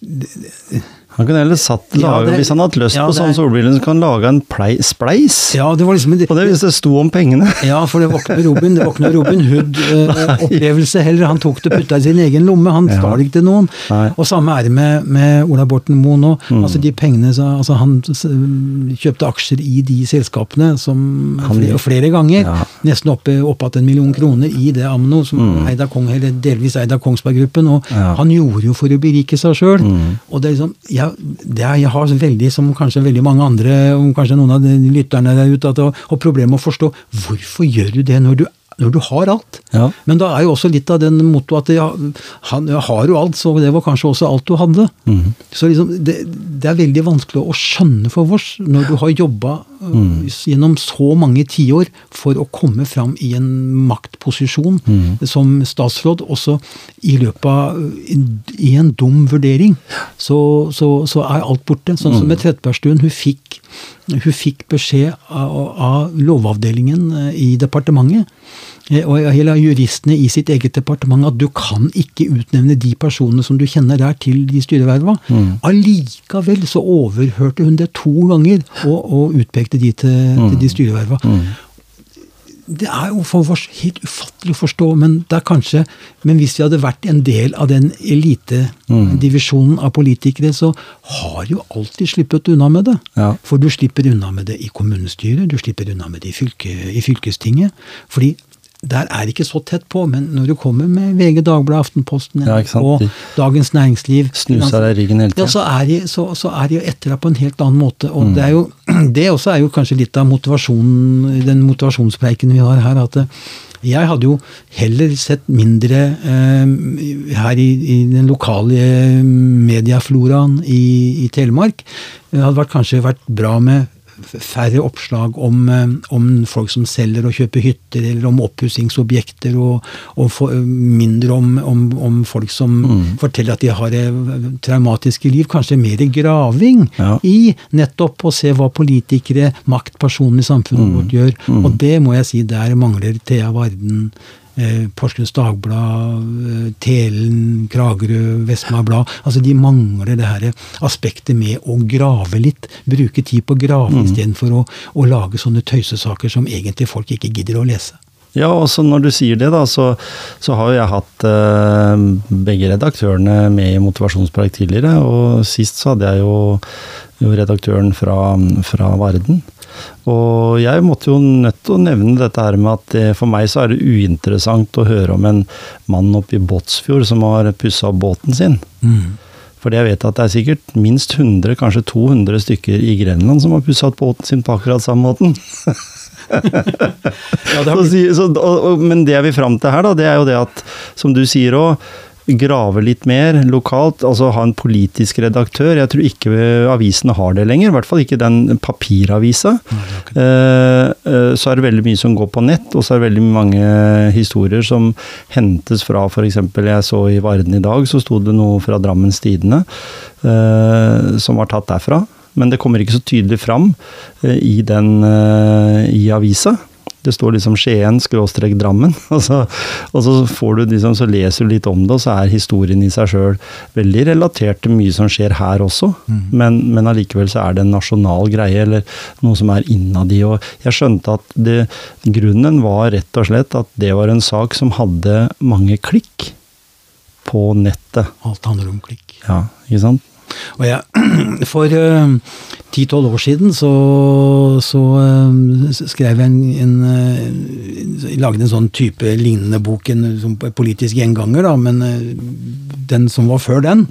det Han kunne heller satt, Ja, lage, det- Hvis han hadde lyst ja, på det sånne er- solbriller, så kan han lage en plei, spleis. Ja, det var liksom Og det hvis det sto om pengene. Ja, for det var ikke Robin, det var ikke noe Robin Hood-opplevelse heller. Han tok det putta i sin egen lomme, han Ja. stjal ikke til noen. Nei. Og samme er det med, med Ola Borten Moe nå. Mm. Altså de pengene, så, altså Han kjøpte aksjer i de selskapene som Han- flere, flere ganger. Ja. Nesten oppe opp att en million kroner i det Amno, som Mm. eid av Kong, eller delvis eid av Kongsberg Gruppen. Og Ja. han gjorde jo for å berike seg sjøl. Mm. Og det er liksom, jeg, er, jeg har veldig, som kanskje veldig mange andre, kanskje noen av de lytterne der ute, at det har problemer med å forstå. Hvorfor gjør du det når du, når du har alt? Ja. Men da er jo også litt av den mottoet at jeg, han jeg har jo alt, så det var kanskje også alt du hadde. Mhm. Så liksom, det, det er veldig vanskelig å skjønne for oss når du har jobba Mm. gjennom så mange tiår for å komme fram i en maktposisjon Mm. som statsråd, også i løpet av i en dum vurdering, så, så, så er alt borte. Sånn som med Trettebergstuen. Hun fikk, hun fikk beskjed av, av lovavdelingen eh, i departementet eh, og hele juristene i sitt eget departement at du kan ikke utnevne de personene som du kjenner der, til de styreverva. Mm. Allikevel så overhørte hun det to ganger og, og utpekte de til, til de styreverva. Mm. Det er jo for oss helt ufattelig å forstå, men det er kanskje Men hvis vi hadde vært en del av den elitedivisjonen av politikere, så har jo alltid sluppet unna med det. Ja. For du slipper unna med det i kommunestyret, du slipper unna med det i, fylke, i fylkestinget. fordi der er ikke så tett på, men når du kommer med VG, Dagbladet, Aftenposten Ja, og Dagens Næringsliv Snuser deg ryggen hele ja, tida. så er, de, så, så er de jo etter deg på en helt annen måte. Mm. Og det, er jo, det også er jo kanskje litt av motivasjonen, den motivasjonspreiken vi har her. at eh, jeg hadde jo heller sett mindre eh, her i, i den lokale eh, mediafloraen i, i Telemark. Det hadde vært, kanskje vært bra med færre oppslag om, eh, om folk som selger og kjøper hytter, eller om oppussingsobjekter, og, og for, mindre om, om, om folk som forteller at de har traumatiske liv. Kanskje mer graving Ja. i nettopp å se hva politikere, maktpersoner i samfunnet vårt gjør. Og det må jeg si, der mangler Thea Varden. Eh, Porsgrunns Dagblad, eh, Telen, Kragerø, Vestma Blad. Altså De mangler det her aspektet med å grave litt. Bruke tid på å grave Mm. istedenfor å, å lage sånne tøysesaker som egentlig folk ikke gidder å lese. Ja, og når du sier det, da, så, så har jeg hatt eh, begge redaktørene med i Motivasjonspreik tidligere. Og sist så hadde jeg jo, jo redaktøren fra, fra Varden. Og jeg måtte jo nødt til å nevne dette her med at det, for meg så er det uinteressant å høre om en mann oppe i Båtsfjord som har pussa opp båten sin. Fordi jeg vet at det er sikkert minst 100, kanskje 200 stykker i Grenland som har pussa opp båten sin på akkurat samme måten. Ja, det har så, så, og, og, men det jeg vil fram til her, da, det er jo det at, som du sier òg, grave litt mer lokalt. Altså ha en politisk redaktør. Jeg tror ikke avisene har det lenger. I hvert fall ikke den papiravisa. Eh, eh, så er det veldig mye som går på nett, og så er det veldig mange historier som hentes fra f.eks. jeg så i Varden i dag, så sto det noe fra Drammens Tidende eh, som var tatt derfra. Men det kommer ikke så tydelig fram i den i avisa. Det står liksom Skien skråstrek Drammen, og så, og så får du liksom, så leser du litt om det, og så er historien i seg sjøl veldig relatert til mye som skjer her også. Men, men allikevel så er det en nasjonal greie, eller noe som er innad i. Og jeg skjønte at det, grunnen var rett og slett at det var en sak som hadde mange klikk på nettet. Alt handler om klikk. Ja, ikke sant? Og jeg, for ti-tolv år siden så, så eh, skrev jeg en, en eh, Lagde en sånn type lignende bok, en politisk gjenganger, da, men eh, den som var før den.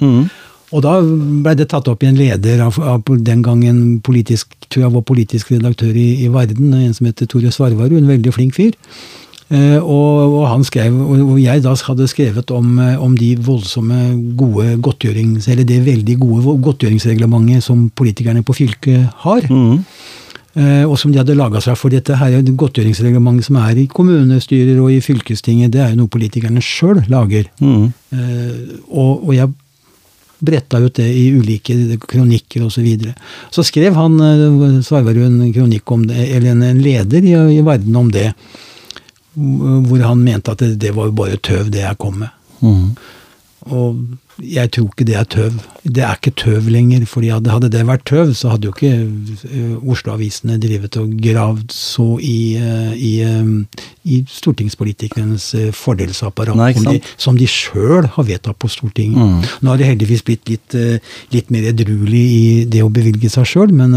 Og da ble det tatt opp i en leder av, av den gangen politisk, tror jeg var politisk redaktør i, i Varden, en som heter Tore Svarvarud, en veldig flink fyr. Eh, og, og han skrev, og jeg da hadde skrevet om, eh, om de voldsomme gode godtgjørings... Eller det veldig gode godtgjøringsreglementet som politikerne på fylket har. Mhm. Eh, og som de hadde laga seg for dette her godtgjøringsreglementet som er i kommunestyrer og i fylkestinget, det er jo noe politikerne sjøl lager. Eh, og, og jeg bretta ut det i ulike kronikker osv. Så, videre. så skrev han Svarvarud en kronikk om det, eller en, leder i, i Verden om det, hvor han mente at det, det var jo bare tøv, det jeg kom med. Mm. Og jeg tror ikke det er tøv. Det er ikke tøv lenger. fordi Hadde det vært tøv, så hadde jo ikke uh, Oslo-avisene drevet og gravd så i, uh, i, um, i stortingspolitikernes fordelsapparat Nei, som de, som de sjøl har vedtatt på Stortinget. Mm. Nå har det heldigvis blitt litt, litt mer edruelig i det å bevilge seg sjøl, men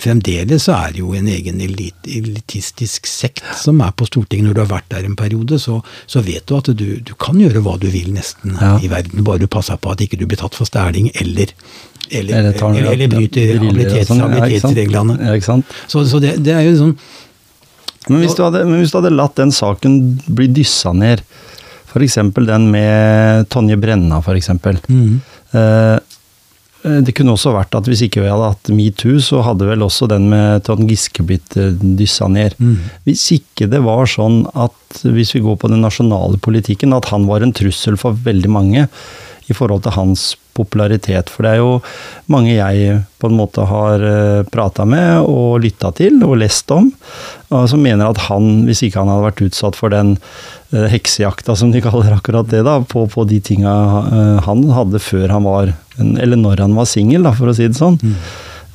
fremdeles så er det jo en egen elit, elitistisk sekt som er på Stortinget. Når du har vært der en periode, så, så vet du at du, du, kan gjøre hva du vil nesten ja. i verden, bare du passer på at ikke du blir tatt for stæling eller eller, eller, eller, eller bryter sånn. habilitetsreglene. Ja, sant? Så, så det, det, er jo sånn men hvis, hadde, men hvis, du hadde, latt den saken bli dyssa ned, f.eks. den med Tonje Brenna, f.eks. Mm. Eh, Eh, det kunne også vært at hvis ikke vi hadde hatt metoo, så hadde vel også den med Trond Giske blitt eh, dyssa ned. Mm. Hvis ikke det var sånn at, hvis vi går på den nasjonale politikken, at han var en trussel for veldig mange i forhold til hans popularitet. For det er jo mange jeg på en måte har eh, prata med og lytta til og lest om, som mener at han, hvis ikke han hadde vært utsatt for den heksejakta, som de kaller akkurat det, da, på, på de tinga han hadde før han var eller når han var singel, for å si det sånn. Mm.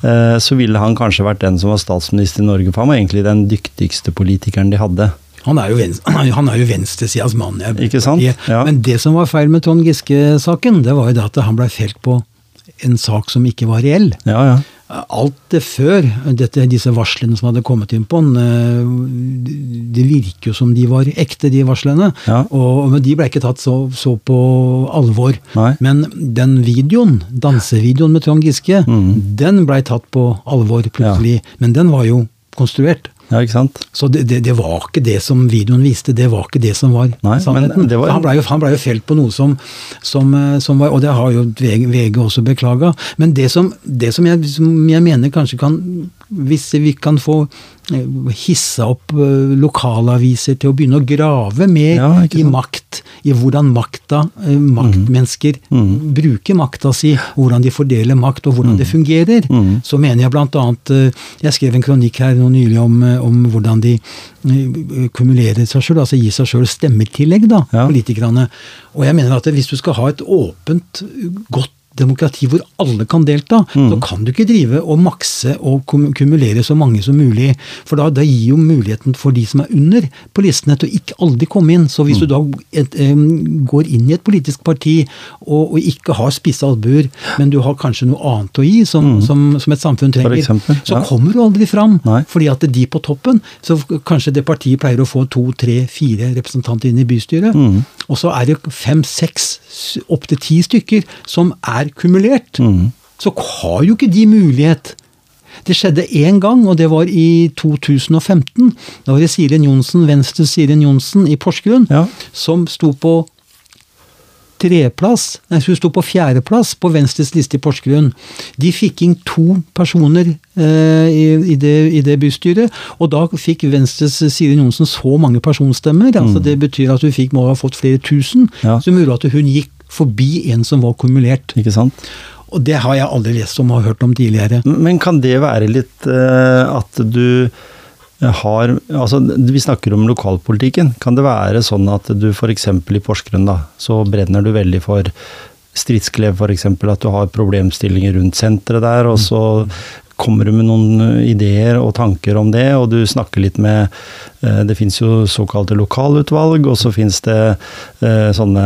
Eh, så ville han kanskje vært den som var statsminister i Norge, for han var egentlig den dyktigste politikeren de hadde. Han er jo, venstre, han er jo venstresidas mann. Ikke sant? Ja. Men det som var feil med Trond Giske-saken, det var jo det at han blei felt på en sak som ikke var reell. Ja, ja. Alt det før, dette, disse varslene som hadde kommet inn på den, eh, det virker jo som de var ekte, de varslene. Ja. Og, men de ble ikke tatt så, så på alvor. Nei. Men den videoen, dansevideoen med Trond Giske, mm. den blei tatt på alvor plutselig. Men den var jo konstruert. Ja, ikke sant? Så det, det, det, var ikke det som videoen viste, det var ikke det som var Nei, sannheten. Var... Han blei jo, ble jo felt på noe som, som, eh, som, var Og det har jo VG, VG også beklaga. Men det som, det som, jeg, som jeg mener kanskje kan Hvis vi kan få Eh, hissa opp eh, lokalaviser til å begynne å grave mer ja, i makt, i hvordan makta, eh, maktmennesker mm. mm. bruker makta si, hvordan de fordeler makt og hvordan mm. det fungerer. Mm. Så mener jeg blant annet Jeg skrev en kronikk her nå nylig om, om hvordan de kumulerer seg sjøl, altså gir seg sjøl stemmetillegg, da, ja. politikerne. Og jeg mener at hvis du skal ha et åpent, godt demokrati hvor alle kan delta, mm. så kan du ikke drive og makse og kumulere så mange som mulig. For da, da gir jo muligheten for de som er under på listene til å ikke aldri komme inn. Så hvis mm. du da et, um, går inn i et politisk parti og, og ikke har spisse albuer, men du har kanskje noe annet å gi som, mm. som, som et samfunn trenger, eksempel, ja. så kommer du aldri fram. Nei. Fordi at de på toppen, så kanskje det partiet pleier å få to, tre, fire representanter inn i bystyret. Mm. Og så er det fem, seks, opptil ti stykker som er kumulert, mm. så har jo ikke de mulighet. Det skjedde én gang, og det var i 2015. Da var det Siren Johnsen, Venstre Siren Johnsen i Porsgrunn, ja. som sto på treplass, nei, hun sto på fjerdeplass på Venstres liste i Porsgrunn. De fikk inn to personer eh, i, i, det, i, det, bystyret, og da fikk Venstres Siren Johnsen så mange personstemmer. Altså mm. altså Det betyr at hun fikk, må ha fått flere tusen, ja. så mulig at hun gikk forbi en som var kumulert. Ikke sant? Og det har jeg aldri lest om og hørt om tidligere. Men kan det være litt uh, at du har Altså, vi snakker om lokalpolitikken. Kan det være sånn at du f.eks. i Porsgrunn, da, så brenner du veldig for stridsklev f.eks. At du har problemstillinger rundt senteret der, og så kommer du med noen eh, ideer og tanker om det, og du snakker litt med eh, Det fins jo såkalte lokalutvalg, og så fins det eh, sånne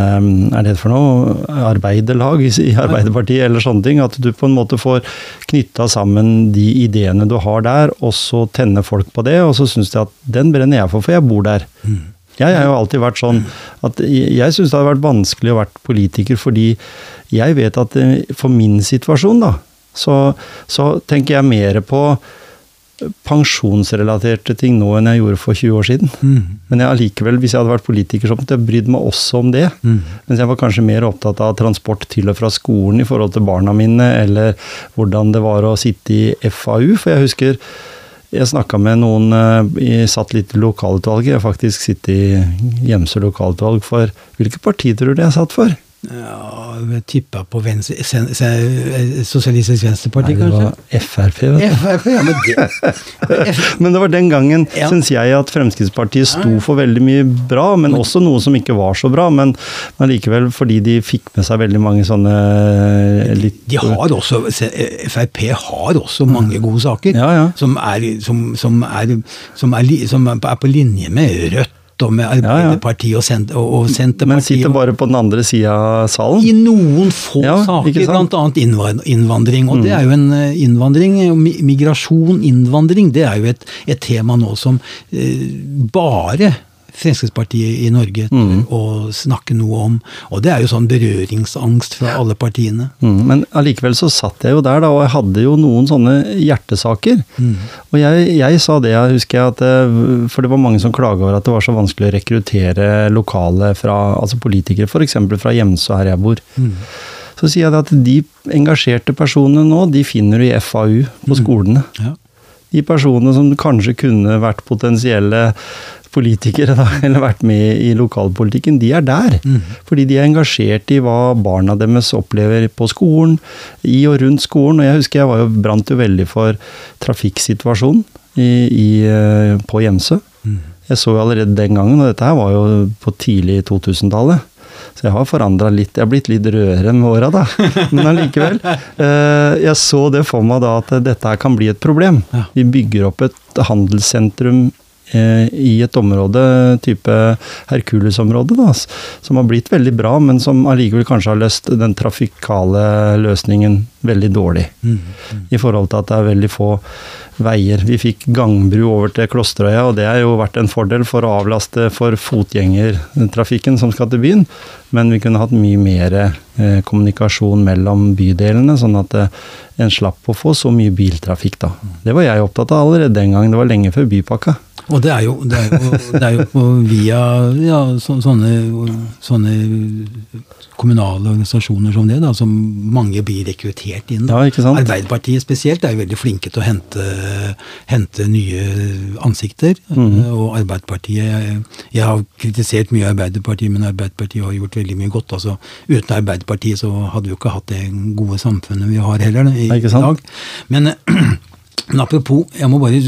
Er det for noe? Arbeiderlag i Arbeiderpartiet, eller sånne ting. At du på en måte får knytta sammen de ideene du har der, og så tenner folk på det, og så syns de at den brenner jeg for, for jeg bor der. Mm. Jeg har jo alltid vært sånn at jeg syns det har vært vanskelig å være politiker fordi jeg vet at for min situasjon, da, så, så tenker jeg mer på pensjonsrelaterte ting nå enn jeg gjorde for 20 år siden. Mm. Men jeg allikevel, hvis jeg hadde vært politiker, så måtte jeg brydd meg også om det. Mm. Mens jeg var kanskje mer opptatt av transport til og fra skolen i forhold til barna mine, eller hvordan det var å sitte i FAU. For jeg husker jeg snakka med noen Jeg satt litt i lokalutvalget. Jeg har faktisk sittet i Gjemse lokalutvalg for Hvilket parti tror du jeg satt for? Ja, jeg tippa på venstre, sen, sen, Sosialistisk Venstreparti, kanskje? det var Frp, vet du. Frp, ja, men det Men det var den gangen, Ja. syns jeg, at Fremskrittspartiet sto for veldig mye bra, men også noe som ikke var så bra. Men, men likevel, fordi de fikk med seg veldig mange sånne eh, litt De har også, Frp har også mange gode saker, Ja, ja. Som, er, som, som, er, som, er, som er på linje med Rødt og med Arbeiderpartiet og, Sent og, og Men sitter bare på den andre sida av salen. I noen få Ja, saker? Mm. bl.a. Innvandring. Og det er jo en eh, innvandring, migrasjon, innvandring, det er jo et, et tema nå som eh, bare Fremskrittspartiet i Norge Mm. å snakke noe om. Og det er jo sånn berøringsangst fra alle partiene. Mm, men allikevel så satt jeg jo der, da, og jeg hadde jo noen sånne hjertesaker. Og jeg, jeg sa det, jeg husker jeg, at eh, For det var mange som klaga over at det var så vanskelig å rekruttere lokale fra, altså politikere, f.eks. fra Hjemsø, her jeg bor. Så sier jeg det at de engasjerte personene nå, de finner du i FAU på skolene. Ja. De personene som kanskje kunne vært potensielle politikere, da, eller vært med i lokalpolitikken, de er der. Fordi de er engasjert i hva barna deres opplever på skolen, i og rundt skolen. Og jeg husker jeg var jo, brant jo veldig for trafikksituasjonen i, i, på på Mm. Jeg så jo allerede den gangen, og dette her var jo på tidlig 2000-tallet. Så jeg har forandra litt. Jeg har blitt litt rødere med åra, da. Men allikevel. eh, Jeg så det for meg da at dette her kan bli et problem. Vi bygger opp et handelssentrum eh, i et område, type Hercules-område, da, som har blitt veldig bra, men som allikevel kanskje har løst den trafikale løsningen veldig dårlig. I forhold til at det er veldig få veier. Vi fikk gangbru over til Klosterøya, og det har jo vært en fordel for å avlaste for fotgjengertrafikken som skal til byen. Men vi kunne hatt mye mer eh, kommunikasjon mellom bydelene, sånn at eh, en slapp å få så mye biltrafikk da. Det var jeg opptatt av allerede den gang, det var lenge før bypakka. Og det er jo, det er jo, det er jo via ja, så, sånne, sånne kommunale organisasjoner som det, da, som mange blir rekruttert inn. Ja, ikke sant? Arbeiderpartiet spesielt er jo veldig flinke til å hente, hente nye ansikter. Mm. Og Arbeiderpartiet Jeg har kritisert mye Arbeiderpartiet, men Arbeiderpartiet har gjort veldig mye godt. altså Uten Arbeiderpartiet så hadde vi jo ikke hatt det gode samfunnet vi har heller i, i dag. Men Men apropos, jeg må bare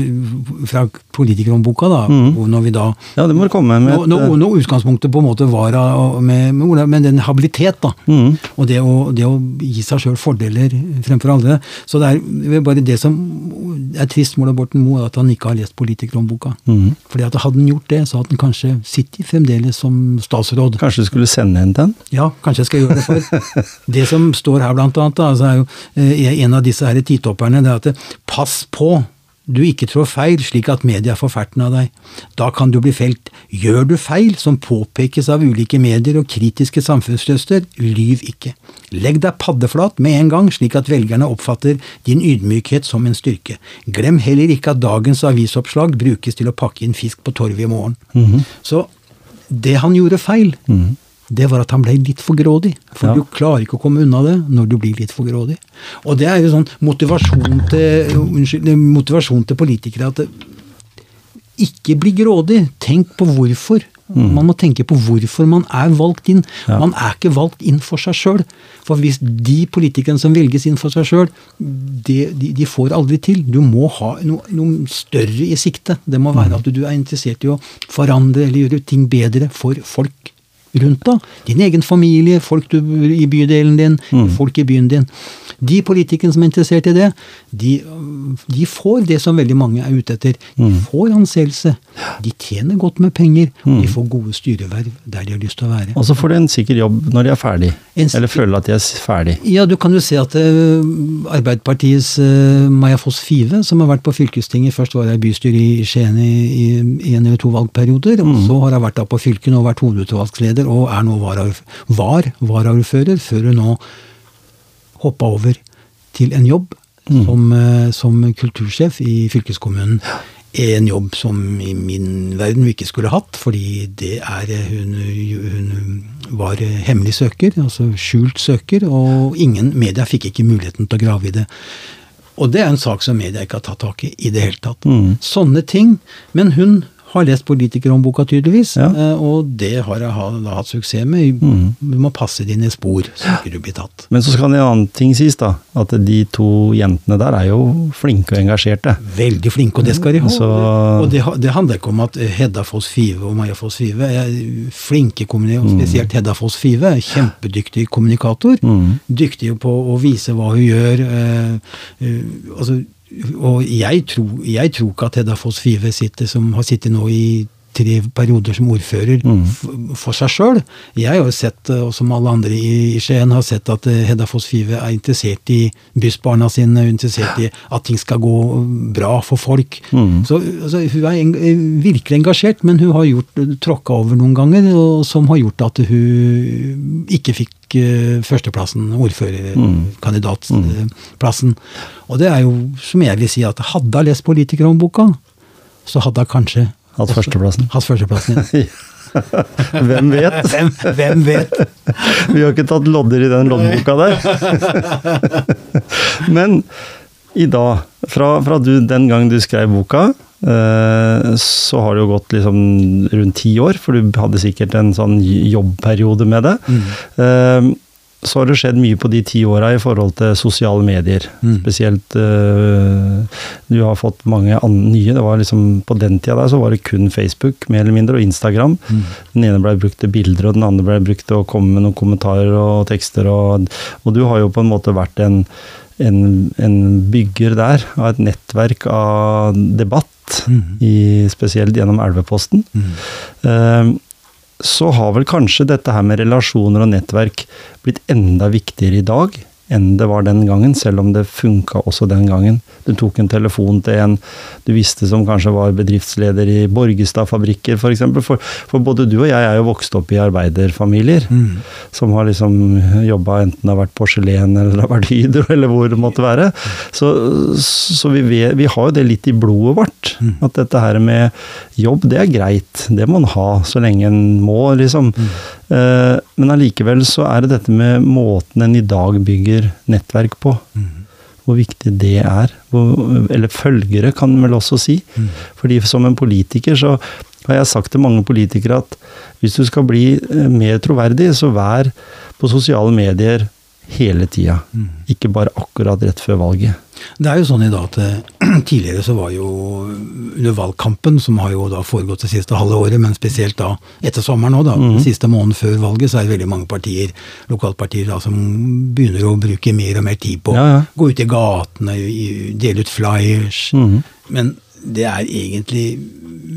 fra politikerhåndboka, da, Mm. når vi da Ja, det må komme med. et, når, eh, når utgangspunktet på en måte var med, med, Ola- men den habilitet, da, Mm. og det å, det å gi seg sjøl fordeler fremfor andre Så det er bare det som er trist med Borten Moe, at han ikke har lest politikerhåndboka. Mm. Fordi at Hadde han gjort det, så hadde han kanskje sittet fremdeles som statsråd. Kanskje du skulle sende en til den? Ja, kanskje jeg skal gjøre det for. Det som står her, blant annet, da, altså er jo eh, en av disse her titopperne, det er at pass på du ikke trår feil slik at media får ferten av deg. Da kan du bli felt. Gjør du feil som påpekes av ulike medier og kritiske samfunnsrøster, lyv ikke. Legg deg paddeflat med en gang, slik at velgerne oppfatter din ydmykhet som en styrke. Glem heller ikke at dagens avisoppslag brukes til å pakke inn fisk på torvet i morgen. Så det han gjorde feil, det var at han ble litt for grådig. For Ja. du klarer ikke å komme unna det når du blir litt for grådig. Og det er jo sånn motivasjon til, unnskyld, motivasjon til politikere at ikke bli grådig. Tenk på hvorfor. Man må tenke på hvorfor man er valgt inn. Ja. Man er ikke valgt inn for seg sjøl. For hvis de politikerne som velges inn for seg sjøl, de, de, de får aldri til. Du må ha noe, noe større i sikte. Det må være at du er interessert i å forandre eller gjøre ting bedre for folk rundt deg. Din egen familie, folk du, i bydelen din, folk i byen din. De politikerne som er interessert i det, de, de får det som veldig mange er ute etter. De får anseelse. De tjener godt med penger. og De får gode styreverv der de har lyst til å være. Og så får de en sikker jobb når de er ferdig. Eller føler at de er ferdig. Ja, du kan jo se at uh, Arbeiderpartiets uh, Maja Foss Five, som har vært på fylkestinget, først var jeg i bystyret i Skien i, en eller to valgperioder, og så har hun vært da på fylket og vært hovedutvalgsleder, og er nå var varaordfører, før hun nå hoppa over til en jobb som, eh, som kultursjef i fylkeskommunen. En jobb som i min verden vi ikke skulle hatt, fordi det er eh, hun, hun var eh, hemmelig søker, altså skjult søker, og ingen media fikk ikke muligheten til å grave i det. Og det er en sak som media ikke har tatt tak i i det hele tatt. Mm. Sånne ting. Men hun har lest politikerhåndboka, tydeligvis. Ja. eh, Og det har jeg da hatt suksess med. Du må passe dine spor, så ikke du blir tatt. Men så skal en annen ting sies, da. At de to jentene der er jo flinke og engasjerte. Veldig flinke, og det skal de ha. Så- Og det, det handler ikke om at Hedda Foss Five og Maja Foss Five er flinke kommunikatorer, spesielt Hedda Foss Five. er Kjempedyktig kommunikator. Mm. Dyktig på å vise hva hun gjør. eh, eh, altså, og jeg tror, jeg tror ikke at Hedda Foss Five sitter, som har sittet nå i tre perioder som ordfører Mm. for seg sjøl. Jeg har jo sett, eh, og som alle andre i Skien, har sett at eh, Hedda Foss Five er interessert i bussbarna sine, interessert i at ting skal gå bra for folk. Mm. Så altså, Hun er en, er virkelig engasjert, men hun har gjort tråkka over noen ganger, og som har gjort at hun ikke fikk eh, førsteplassen, ordførerkandidatplassen. Og det er jo, som jeg vil si, at hadde hun lest politikerhåndboka, så hadde hun kanskje Hatt førsteplassen. Hatt førsteplassen ja. Hvem vet? hvem, hvem vet? Vi har ikke tatt lodder i den loddboka der. Men i dag, fra, fra du, den gang du skrev boka, så har det jo gått liksom rundt ti år, for du hadde sikkert en sånn jobbperiode med det. Mm. så har det skjedd mye på de ti åra i forhold til sosiale medier. Mm. Spesielt eh, Du har fått mange an nye. Det var liksom, på den tida der så var det kun Facebook, mer eller mindre, og Instagram. Mm. Den ene ble brukt til bilder, og den andre ble brukt til å komme med noen kommentarer og tekster. Og, og du har jo på en måte vært en, en, en bygger der av et nettverk av debatt, mm. i, spesielt gjennom Elveposten. Mm. Eh, så har vel kanskje dette her med relasjoner og nettverk blitt enda viktigere i dag enn det var den gangen, selv om det funka også den gangen. Du tok en telefon til en du visste som kanskje var bedriftsleder i Borgestad-fabrikker f.eks. For, for både du og jeg er jo vokst opp i arbeiderfamilier Mm. som har liksom jobba enten det har vært porselen eller det har vært Hydro eller hvor det måtte være. Så, så vi, vet, vi har jo det litt i blodet vårt. At dette her med jobb, det er greit. Det må en ha så lenge en må, liksom. Eh, men allikevel så er det dette med måten en i dag bygger nettverk på. Hvor viktig det er. Hvor, eller følgere, kan en vel også si. Fordi som en politiker så har jeg sagt til mange politikere at hvis du skal bli eh, mer troverdig, så vær på sosiale medier hele tida. Ikke bare akkurat rett før valget. Det er jo sånn i dag at eh, tidligere så var jo under valgkampen, som har jo da foregått det siste halve året, men spesielt da etter sommeren nå, da, Mm. siste måneden før valget, så er det veldig mange partier, lokalpartier da, som begynner å bruke mer og mer tid på Ja, ja. gå ut i gatene, dele ut flyers. Mm. Men det er egentlig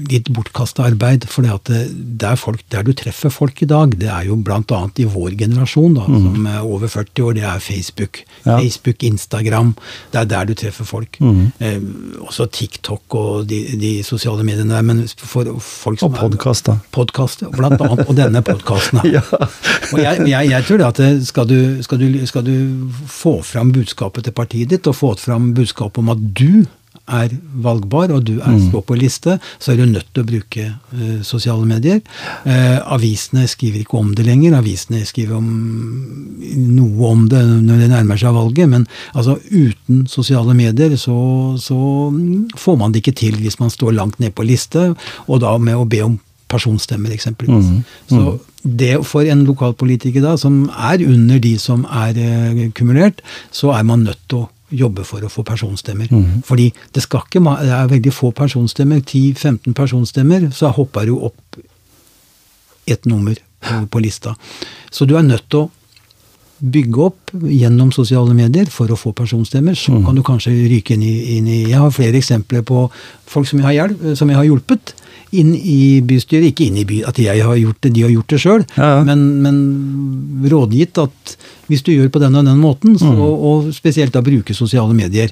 litt bortkasta arbeid, for det der, folk, der du treffer folk i dag, det er jo bl.a. i vår generasjon, da, som er over 40 år, det er Facebook. Ja. Facebook, Instagram, det er der du treffer folk. Mm. Eh, også TikTok og de, de sosiale mediene der, men for folk som Og podkast, da. Podkast, blant annet, og denne podkasten. Ja. Og jeg, jeg, jeg tror det at det, skal, du, skal, du, skal du få fram budskapet til partiet ditt, og få fram budskapet om at du er valgbar, og du er Mm. står på liste, så er du nødt til å bruke uh, sosiale medier. Uh, avisene skriver ikke om det lenger. Avisene skriver om noe om det når det nærmer seg valget, men altså uten sosiale medier så, så mm, får man det ikke til hvis man står langt ned på liste, og da med å be om personstemmer, eksempelvis. Mhm. Så det for en lokalpolitiker da, som er under de som er uh, kumulert, så er man nødt til å jobbe for å få personstemmer. Mm. Fordi det, skal ikke, det er veldig få personstemmer, 10-15 personstemmer, så hopper du opp et nummer på, på lista. Så du er nødt til å bygge opp gjennom sosiale medier for å få personstemmer. Så kan du kanskje ryke inn i, inn i Jeg har flere eksempler på folk som jeg har, hjelp, som jeg har hjulpet inn i bystyret. Ikke inn i by, at jeg har gjort det, de har gjort det sjøl, Ja, ja. men, men rådgitt at hvis du gjør på den og den måten, så, og spesielt da bruke sosiale medier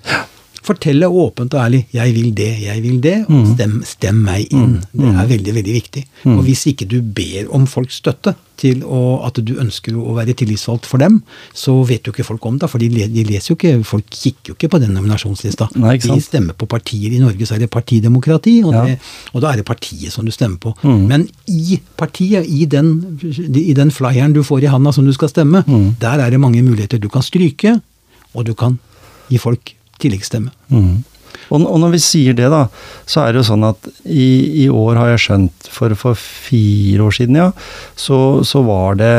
Fortelle åpent og ærlig 'jeg vil det, jeg vil det', og stem, stem meg inn. Det er veldig veldig viktig. Og hvis ikke du ber om folks støtte til å, at du ønsker å være tillitsvalgt for dem, så vet jo ikke folk om det. For de, de leser jo ikke, folk kikker jo ikke på den nominasjonslista. Nei. De stemmer på partier. I Norge så er det partidemokrati, og, Ja. og da er det partiet som du stemmer på. Mm. Men i partiet, i den, i den flyeren du får i handa som du skal stemme, Mm. der er det mange muligheter. Du kan stryke, og du kan gi folk tilleggsstemme. Mm. Og, og, når vi sier det, da, så er det jo sånn at i, i år har jeg skjønt, for, for fire år siden, ja, så, så var det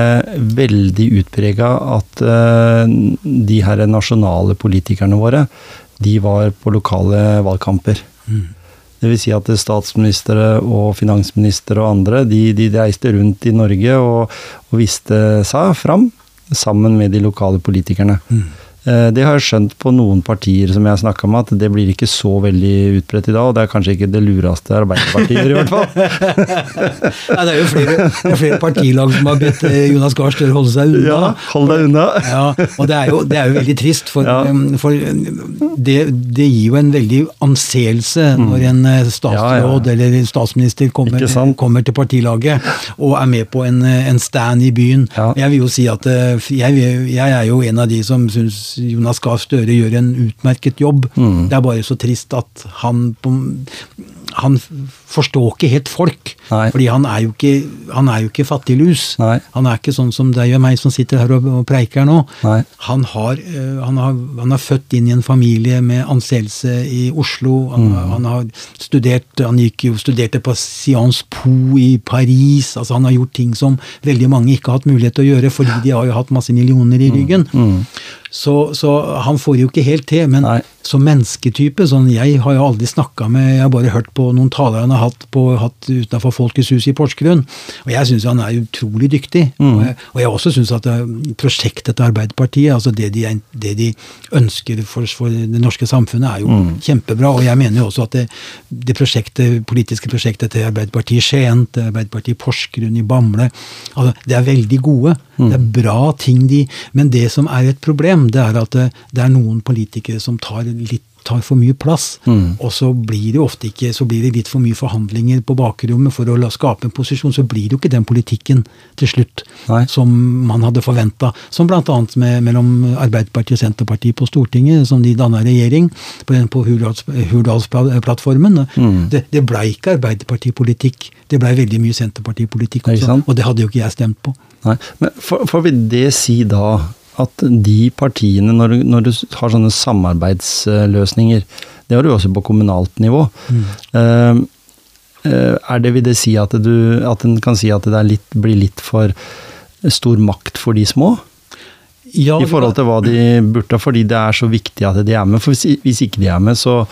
veldig utprega at uh, de her nasjonale politikerne våre, de var på lokale valgkamper. Mm. Det vil si at statsministre og finansministre og andre, de, de reiste rundt i Norge og, og viste seg fram sammen med de lokale politikerne. Mm. Eh, det har jeg skjønt på noen partier som jeg har snakka med, at det blir ikke så veldig utbredt i dag. Og det er kanskje ikke det lureste Arbeiderpartiet i hvert fall. Nei, det er jo flere, er flere, partilag som har bedt eh, Jonas Gahr Støre holde seg unna. Ja, hold deg unna. Ja, og det er jo, det er jo veldig trist, for, ja. For det, det, gir jo en veldig anseelse mm. når en eh, statsråd ja, eller statsminister kommer, kommer, til partilaget og er med på en, en stand i byen. Jeg vil jo si at jeg, jeg er jo en av de som syns Jonas Gahr Støre gjør en utmerket jobb. Mm. Det er bare så trist at han han forstår ikke helt folk. Nei. fordi han er jo ikke, han er jo ikke fattiglus. Nei. Han er ikke sånn som deg og meg som sitter her og, og preiker nå. Han har, uh, han, har, han er født inn i en familie med anseelse i Oslo. Han, mm. han har studert han gikk jo, studerte på Sciences Po i Paris. altså Han har gjort ting som veldig mange ikke har hatt mulighet til å gjøre, fordi de har jo hatt masse millioner i mm. ryggen. Mm. Mm. Så, så, han får jo ikke helt til. Men Nei. som mennesketype sånn, Jeg har jo aldri snakka med Jeg har bare hørt på noen taler han har hatt, på, hatt utenfor Folkets hus i Porsgrunn. Og jeg syns han er utrolig dyktig. Mm. Og, jeg, og jeg også syns at prosjektet til Arbeiderpartiet, altså det de, det de ønsker for, for, det norske samfunnet, er jo mm. kjempebra. Og jeg mener jo også at det, det prosjektet, politiske prosjektet til Arbeiderpartiet Skien, til Arbeiderpartiet i Porsgrunn, i Bamble, altså, det er veldig gode. Mm. Det er bra ting de Men det som er et problem, det er at det, det er noen politikere som tar litt tar for mye plass. Mm. Og så blir det ofte ikke, så blir det litt for mye forhandlinger på bakrommet for å skape en posisjon. Så blir det jo ikke den politikken til slutt Nei. som man hadde forventa. Som bl.a. mellom Arbeiderpartiet og Senterpartiet på Stortinget, som de danna regjering på, på Hurdalsplattformen. Mm. Det, det blei ikke Arbeiderpartipolitikk. Det blei veldig mye Senterpartipolitikk også. Og det hadde jo ikke jeg stemt på. Nei, men Får vi det si da at de partiene, når, når, du har sånne samarbeidsløsninger Det har du også på kommunalt nivå. Mm. Uh, er det, vil det si at, du, at en kan si at det litt, blir litt for stor makt for de små? Ja, I forhold til hva de burde, fordi det er så viktig at de er med. For hvis, hvis ikke de er med, så,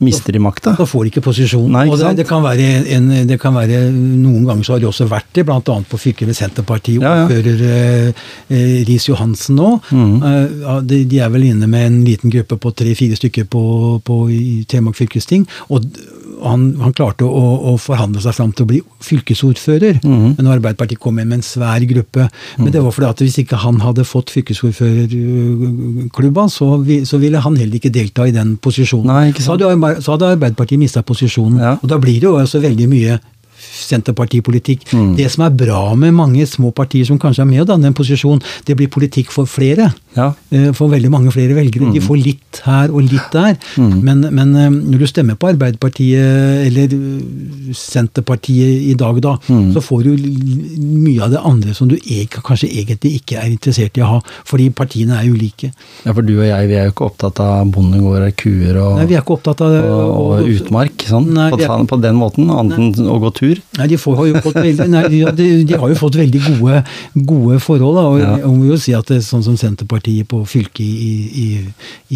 mister de makta. Da får de ikke posisjon. Nei, ikke og det, det, kan en, det, kan være Noen ganger så har de også vært det, bl.a. på fylket ved Senterpartiet. Ja, ja. Eh, eh, Riis-Johansen nå. Mm. Eh, de, de, er vel inne med en liten gruppe på tre-fire stykker på, på, Telemark fylkesting. og han, han, klarte å, å, forhandle seg fram til å bli fylkesordfører. Mm. Men Arbeiderpartiet kom inn med en svær gruppe. Mm. Men det var fordi at hvis ikke han hadde fått fylkesordførerklubba, så, så, ville han heller ikke delta i den posisjonen. Nei, så, hadde, så, hadde, Arbeiderpartiet mista posisjonen. Ja. Og da blir det jo også veldig mye senterpartipolitikk. Mm. Det som er bra med mange små partier som kanskje er med å danne en posisjon, det blir politikk for flere. Ja. Eh, for veldig mange flere velgere. Mm. De får litt her og litt der. Mm. Men, men, eh, når du stemmer på Arbeiderpartiet eller eh, Senterpartiet i dag, da, mm. så får du mye av det andre som du kanskje egentlig ikke er interessert i å ha. Fordi partiene er ulike. Ja, for du og jeg vi er jo ikke opptatt av bondegårder, kuer og, Nei, vi er ikke opptatt av, og, og, og utmark sånn, nei, på, er, på, den måten, annet enn å gå tur. Nei, de, får, har, fått veldig, nei, de, de har jo fått veldig gode, gode forhold. Da, og ja. jeg må jo si at det, sånn som Senterpartiet på fylket i, i,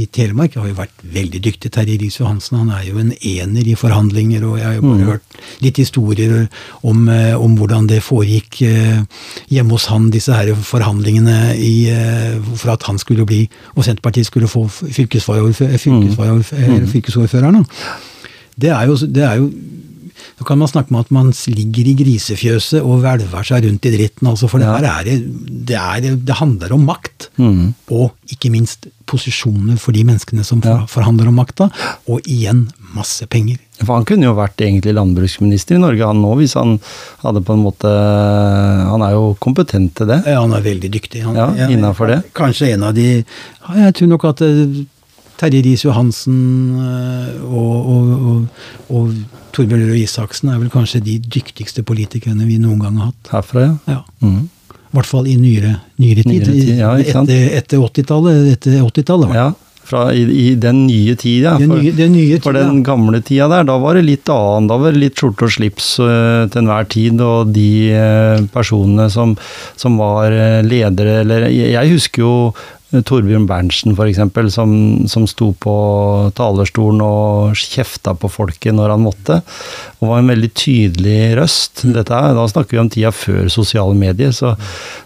i, Telemark har jo vært veldig dyktig. Terje Riis-Johansen han er jo en ener i forhandlinger, og jeg har jo bare mm. hørt litt historier om, eh, om, hvordan det foregikk eh, hjemme hos han, disse her forhandlingene i, eh, for at han skulle bli, og Senterpartiet skulle få fylkesordføreren. Mm. fylkesordføreren det er jo, det er jo så kan man snakke om at man ligger i grisefjøset og hvelver seg rundt i dritten. Altså, for ja. det, er, det, er, det, handler om makt. Mm. Og ikke minst posisjoner for de menneskene som ja. forhandler om makta. Og igjen masse penger. For Han kunne jo vært egentlig landbruksminister i Norge han nå, hvis han hadde på en måte Han er jo kompetent til det? Ja, han er veldig dyktig. Han, ja, Innafor det? Kanskje en av de Jeg tror nok at eh, Terje Riis-Johansen eh, og, og, og, og Torbjørn Røe Isaksen er vel kanskje de dyktigste politikerne vi noen gang har hatt. Herfra, ja. ja. Mm. I hvert fall i nyere, nyere tid. Nyere tid ja, etter, etter 80-tallet. Etter 80 ja, fra i, i den nye tida. Den For, nye, den nye for den gamle tida der, da var det litt annet. Da var det litt skjorte og slips uh, til enhver tid, og de uh, personene som, som var uh, ledere eller Jeg jeg husker jo Torbjørn Berntsen f.eks., som, som sto på talerstolen og kjefta på folket når han måtte. Og var en veldig tydelig røst. Dette, er- da snakker vi om tida før sosiale medier, så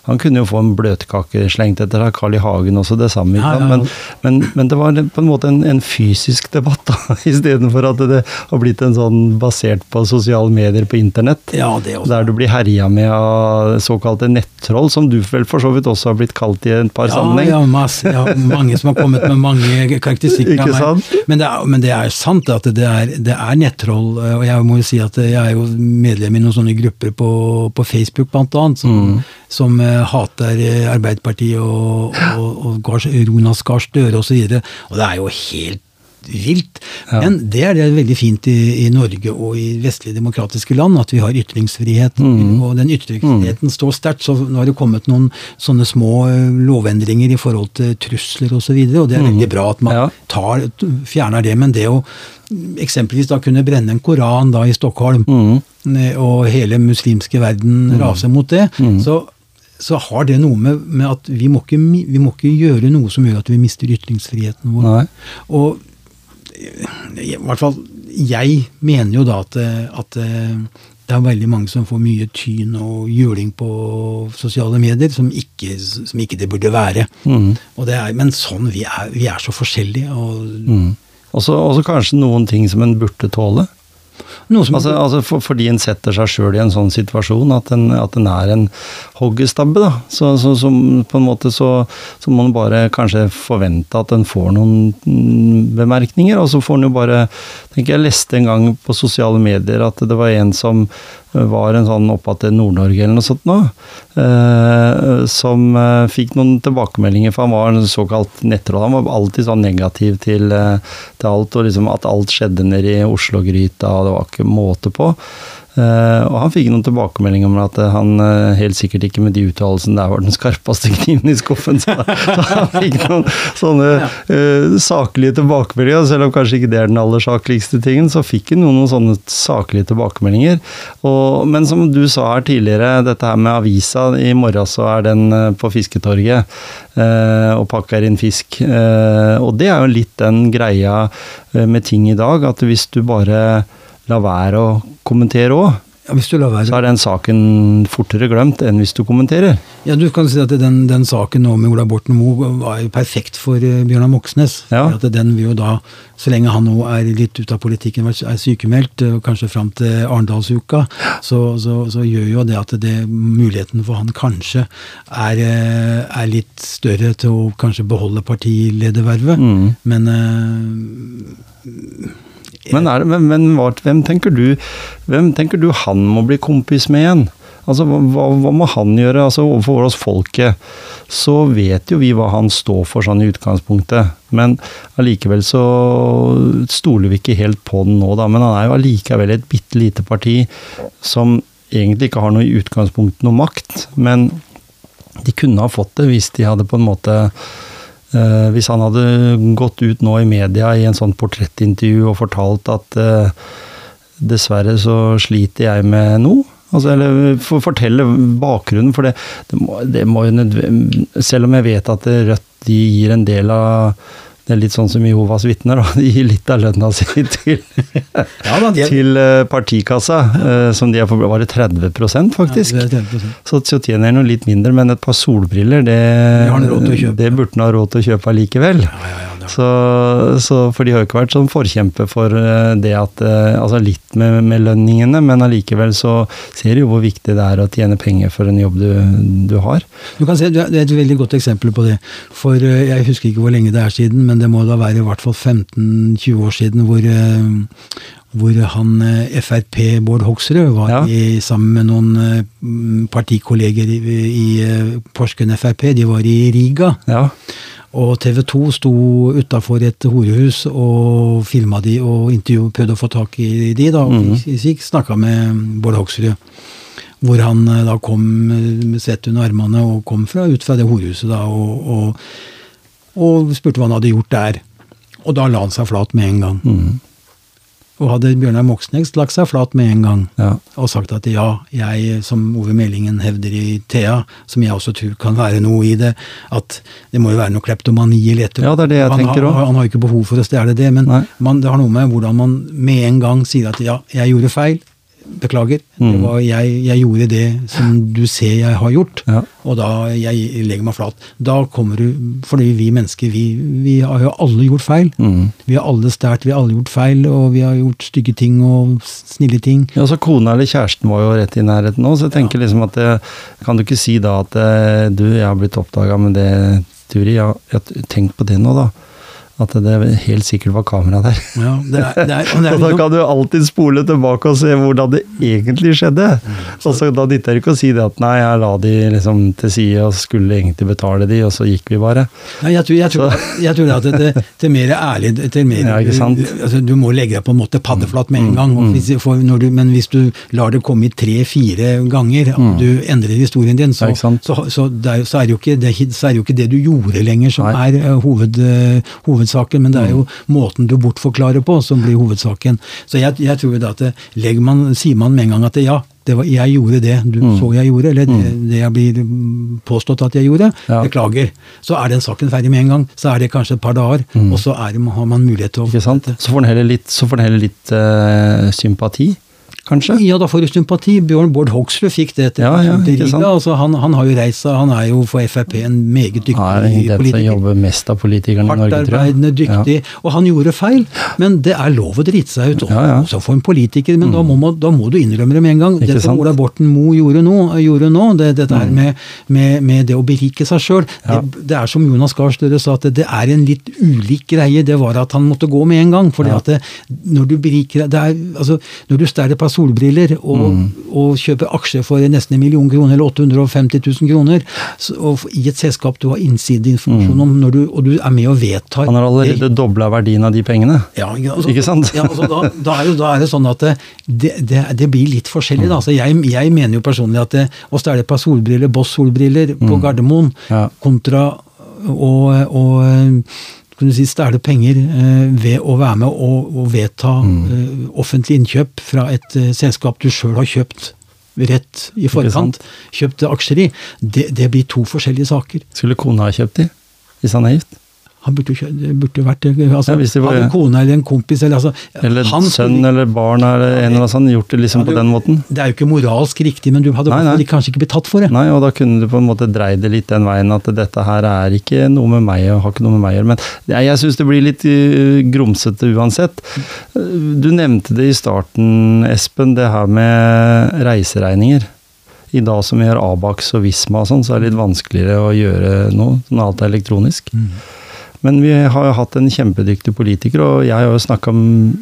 han kunne jo få en bløtkake slengt etter seg. Carl I. Hagen også det samme. Ja, ja. Men, men, men det var på en måte en, en fysisk debatt, da, istedenfor at det har blitt en sånn basert på sosiale medier på internett. Ja. Der du blir herja med av såkalte nettroll, som du vel for så vidt også har blitt kalt i et par Ja, sammenheng. Masse, ja, mange som har kommet med mange karakteristikker av meg. Men det, er, men det er sant at det er, det er nettroll. Og jeg må jo si at jeg er jo medlem i noen sånne grupper på, på Facebook blant annet, som, Mm. som eh, hater eh, Arbeiderpartiet og, og, og Jonas Gahr Støre osv. Og, så og det er jo helt vilt. Ja. Men det er det veldig fint i, i Norge og i vestlige demokratiske land, at vi har ytringsfrihet. Mm. Og den ytringsfriheten står sterkt. Så nå har det kommet noen sånne små eh, lovendringer i forhold til trusler osv., og, så videre, og det er veldig bra at man Mm. Ja. tar, fjerner det. Men det å mm, eksempelvis da kunne brenne en koran da i Stockholm, Mm. eh, og hele muslimske verden raser mot det, Mm. så så har det noe med, med at vi må, ikke, vi må ikke gjøre noe som gjør at vi mister ytringsfriheten vår. Nei. Og i hvert fall jeg mener jo da at, at det er veldig mange som får mye tyn og juling på sosiale medier som ikke, som ikke det burde være. Mm. Og det er, men sånn, vi er, vi er så forskjellige. Og Mm. Og så og så kanskje noen ting som en burde tåle. Altså, altså for, fordi en setter seg sjøl i en sånn situasjon, at en, at en er en hoggestabbe, da. Så, så, så, på en måte så, så må en bare kanskje forvente at en får noen bemerkninger, og så får en jo bare tenker Jeg leste en gang på sosiale medier at det var en som var en sånn oppad til Nord-Norge eller noe sånt nå, eh, som eh, fikk noen tilbakemeldinger, for han var en såkalt nettroll. Han var alltid sånn negativ til, eh, til alt, og liksom at alt skjedde nede i Oslo-gryta, og det var ikke måte på. Eh, og han fikk noen tilbakemeldinger om at eh, han eh, helt sikkert ikke med de uttalelsene der var den skarpeste kniven i skuffen. Så, så han fikk noen sånne uh, saklige tilbakemeldinger, selv om kanskje ikke det er den aller sakligste tingen, så fikk han noen, noen sånne saklige tilbakemeldinger. Og, men som du sa her tidligere, dette her med avisa, i morgen så er den på Fisketorget uh, og pakker inn fisk. Uh, og det er jo litt den greia med ting i dag, at hvis du bare lar være å kommentere òg, ja, hvis du lar være så er den saken fortere glemt enn hvis du kommenterer. Ja, du kan si at den, den saken nå med Ola Borten Moe var jo perfekt for eh, Bjørnar Moxnes. Ja. At den vil jo da, så lenge han nå er litt ute av politikken, er sykemeldt, eh, kanskje fram til Arendalsuka, så, så, så gjør jo det at det, muligheten for han kanskje er, eh, er litt større til å kanskje beholde partiledervervet. Mm. Men eh, Men, det, men, men hvem, tenker du, hvem tenker du han må bli kompis med igjen? Altså, hva, hva- må han gjøre? Altså, overfor oss folket så vet jo vi hva han står for sånn i utgangspunktet. Men allikevel så stoler vi ikke helt på den nå, da. Men han er jo allikevel et bitte lite parti som egentlig ikke har noe i utgangspunktet noe makt. Men de kunne ha fått det hvis de hadde på en måte Hvis han hadde gått ut nå i media i en sånn portrettintervju og fortalt at eh, dessverre så sliter jeg med noe. Altså, eller for, fortelle bakgrunnen, for det, det, må, det må jo nødvendig Selv om jeg vet at Rødt de gir en del av det er litt sånn som Jehovas vitner, da. De gir litt av lønna si til, ja da, de til eh, partikassa, eh, som de er på Var det 30 faktisk? Ja, det er 30%. Så, så tjener de noe litt mindre, men et par solbriller, det, har kjøpe. det burde han ha råd til å kjøpe allikevel. Ja, ja, ja, det Så, så, for de har jo ikke vært sånn forkjempe for eh, det at eh, Altså litt med, med lønningene, men allikevel så ser du jo hvor viktig det er å tjene penger for en jobb du, du har. Du kan se, Det er et veldig godt eksempel på det. For eh, Jeg husker ikke hvor lenge det er siden, men det må da være i hvert fall 15-20 år siden hvor, hvor han Frp, Bård Hoksrud, var Ja. i, sammen med noen partikolleger i, i Porsgrunn Frp. De var i Riga. Ja. Og TV 2 sto utafor et horehus og filma de og prøvde å få tak i de. da, og fikk snakka med Bård Hoksrud. Hvor han eh, da kom eh, med svett under armene og kom fra, ut fra det horehuset da, og, og, og spurte hva han hadde gjort der. Og da la han seg flat med en gang. Mm. Og hadde Bjørnar Moxnes lagt seg flat med en gang Ja. og sagt at ja, jeg, som Ove Meldingen hevder i Thea, som jeg også tror kan være noe i det, at det må jo være noe kleptomani eller et Ja, det er det jeg han, tenker også. han har jo ikke behov for å stjele det, men man, det har noe med hvordan man med en gang sier at ja, jeg gjorde feil, beklager, det Mm. var, jeg, jeg gjorde det som du ser jeg har gjort, Ja. og da jeg legger meg flat. Da kommer du, fordi vi mennesker, vi, vi har jo alle gjort feil. Mm. Vi har alle stært, vi har alle gjort feil, og vi har gjort stygge ting og snille ting. Ja, så Kona eller kjæresten var jo rett i nærheten nå, så jeg tenker liksom at det, Kan du ikke si da at eh, du, jeg har blitt oppdaga med det, Turi. Ja, ja, tenk på det nå, da. At det helt sikkert var kamera der. Ja, det er, det er, det er da kan du alltid spole tilbake og se hvordan det egentlig skjedde. Og så Da nytter det ikke å si det at nei, jeg la de liksom til side og skulle egentlig betale de, og så gikk vi bare. Nei, jeg tror, jeg tror, jeg tror at det, til mer ærlig til mer, Ja? Altså, Du må legge deg på en måte paddeflat med en gang. Og hvis, for når du, men hvis du lar det komme i tre-fire ganger, at du endrer historien din, så, så, så, er, jo- ikke, det, jo ikke det du gjorde lenger som Nei. er eh, hoved, eh, hovedsaken, men det er jo måten du bortforklarer på som blir hovedsaken. Så jeg, jeg tror da at det, man, sier man med en gang at det, ja, det var, jeg gjorde det du så jeg gjorde, eller det, det jeg blir mm, påstått at jeg gjorde, Ja. beklager. Så er den saken ferdig med en gang. Så er det kanskje et par dager, og så er har man mulighet til å Ikke sant? Så får den heller litt, så får den heller litt eh, sympati, kanskje? Ja, da får du sympati. Bjørn Bård Hoksrud fikk det etter Ja, ja? Altså, han, han har jo reist seg, han er jo for Frp en meget dyktig politiker. Han er den som jobber mest av politikerne i Norge, tror jeg. Hardtarbeidende, dyktig. Og han gjorde feil, men det er lov å drite seg ut. Ja, ja. Også for en politiker, men da, må man, da må du innrømme det med en gang. Ikke det som? Ola Borten Moe gjorde nå, gjorde nå det, dette her med, med, med det å berike seg sjøl, Ja. det, det er som Jonas Gahr Støre sa, at det, det er en litt ulik greie. Det var at han måtte gå med en gang. fordi Ja. at det, når du beriker det er, altså, Når du stjeler par solbriller og, Mm. og kjøper aksjer for nesten en million kroner, eller 850 000 kroner, så, og i et selskap du har innsideinformasjon om, når du, og du er med og vedtar Mm. Han har allerede dobla verdien av de pengene. ja, altså, Ikke sant? Ja, altså, da, da, er jo, da er det sånn at det, det, det blir litt forskjellig. Da. Altså, jeg, jeg mener jo personlig at det, å stjele et par solbriller, Boss-solbriller på Gardermoen, Mm. Ja. kontra å, du si, stjele penger eh, ved å være med og, og vedta Mm. eh, offentlig innkjøp fra et eh, selskap du sjøl har kjøpt rett i forkant, kjøpt aksjer i, det, det blir to forskjellige saker. Skulle kona ha kjøpt de, hvis han er gift? Han burde, jo vært altså, Ja, det var- Hadde kone eller en kompis eller altså, Eller han sønn eller barn eller en eller annen sånn, gjort det liksom på Ja, du- den måten? Det er jo ikke moralsk riktig, men du hadde Nei, nei. kanskje ikke blitt tatt for det. Nei, og da kunne du på en måte dreid det litt den veien at dette her er ikke noe med meg og har ikke noe med meg å gjøre. Men jeg, jeg syns det blir litt uh, grumsete uansett. Du nevnte det i starten, Espen, det her med reiseregninger. I dag som vi har Abax og Visma og sånn, så er det litt vanskeligere å gjøre noe når alt er elektronisk. Men vi har jo hatt en kjempedyktig politiker, og jeg har jo snakka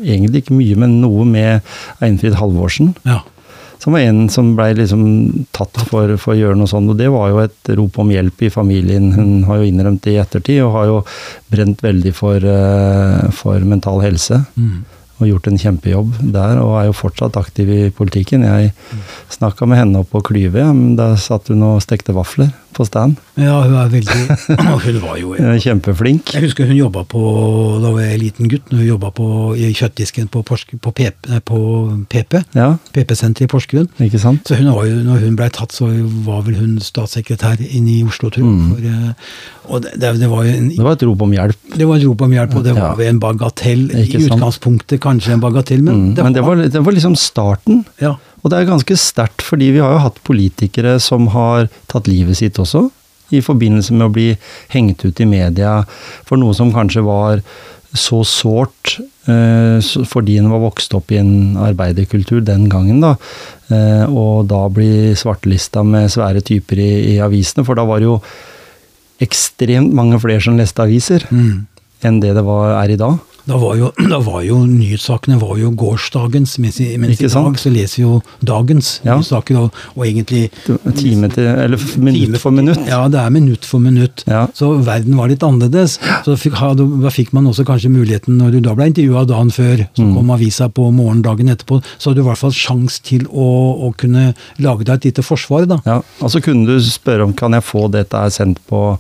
egentlig ikke mye, men noe med Einfrid Halvorsen. Ja. Som var en som blei liksom tatt for, for å gjøre noe sånt, og det var jo et rop om hjelp i familien. Hun har jo innrømt det i ettertid, og har jo brent veldig for, eh, for mental helse. Mm. Og gjort en kjempejobb der, og er jo fortsatt aktiv i politikken. Jeg snakka med henne oppe på Klyve, men da satt hun og stekte vafler på stand. ja, hun er veldig Hun var jo er Kjempeflink. Jeg husker hun jobba på da var jeg liten gutt, når hun jobba på, i kjøttdisken på, Porsk, på, PP, på PP. Ja, PP-senteret i Porsgrunn. ikke sant? Så hun var jo, når hun blei tatt, så var vel hun statssekretær inne i Oslo, tror jeg. Mm. Eh, og det, det, det var jo en Det var et rop om hjelp. det var et rop om hjelp, og det var Ja. en bagatell. I utgangspunktet kanskje en bagatell, men, Mm. Men det var, det var liksom starten. ja. Og det er ganske sterkt, fordi vi har jo hatt politikere som har tatt livet sitt også. I forbindelse med å bli hengt ut i media for noe som kanskje var så sårt eh, fordi en var vokst opp i en arbeiderkultur den gangen, da. Eh, og da bli svartelista med svære typer i, i avisene, for da var det jo ekstremt mange flere som leste aviser Mm. enn det det var, er i dag. Da var jo, da var jo nyhetssakene var jo gårsdagens, mens, i- mens i dag så leser jo dagens Ja. nyhetssaker, og, og egentlig Time til, eller minutt time- for minutt. Ja, det er minutt for minutt. Ja. Så verden var litt annerledes. Så fikk, da fikk man også kanskje muligheten, når du da ble intervjua dagen før, så Mm. kom avisa på morgendagen etterpå, så hadde du i hvert fall sjans til å, å kunne lage deg et lite forsvar, da. Ja, så kunne du spørre om kan jeg få dette her sendt på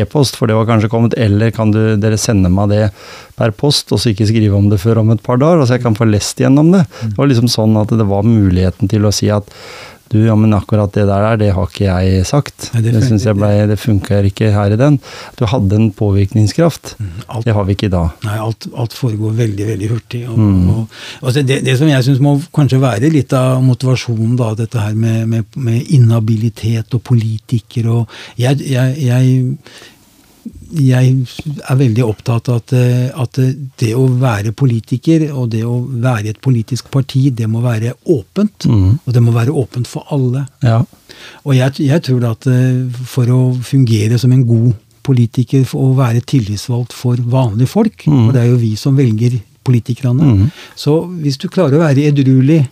e-post, for det var kanskje kommet, eller kan du, dere sende meg det per post, og så ikke skrive om det før om et par dager. Altså jeg kan få lest gjennom det. Det var liksom sånn at det var muligheten til å si at du, ja, men akkurat det der, det har ikke jeg sagt. Nei, det det syns jeg ble, det funker ikke her i den. Du hadde en påvirkningskraft. alt- Det har vi ikke i dag. Nei, alt, alt foregår veldig veldig hurtig. Og, Mm. og, altså det, det som jeg syns må kanskje være litt av motivasjonen, da, dette her med, med, med inhabilitet og politikere og jeg, jeg, jeg, jeg er veldig opptatt av at, eh, at det å være politiker og det å være i et politisk parti, det må være åpent. Mm. Og det må være åpent for alle. Ja. Og jeg, jeg tror at eh, for å fungere som en god politiker, og være tillitsvalgt for vanlige folk, mm. og det er jo vi som velger politikerne, mm. så hvis du klarer å være edruelig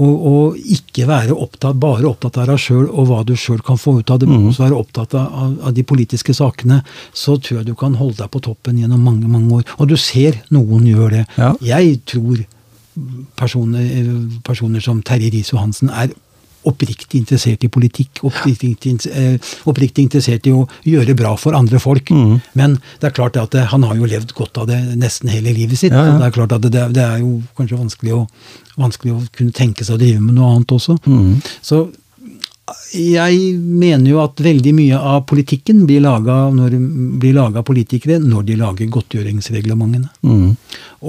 og, og ikke være opptatt, bare opptatt av deg sjøl og hva du sjøl kan få ut av det, men Mhm. også være opptatt av, av, av de politiske sakene, så tror jeg du kan holde deg på toppen gjennom mange mange år. Og du ser noen gjør det. Ja. Jeg tror personer, personer som Terje Riis-Johansen er oppriktig interessert i politikk, oppriktig, eh, oppriktig interessert i å gjøre bra for andre folk. Mm. Men det er klart at eh, han har jo levd godt av det nesten hele livet sitt. Ja, ja. Det er klart at det, det er jo kanskje vanskelig å, vanskelig å kunne tenke seg å drive med noe annet også. Mm. Så jeg mener jo at veldig mye av politikken blir laga av politikere når de lager godtgjøringsreglementene. Mm.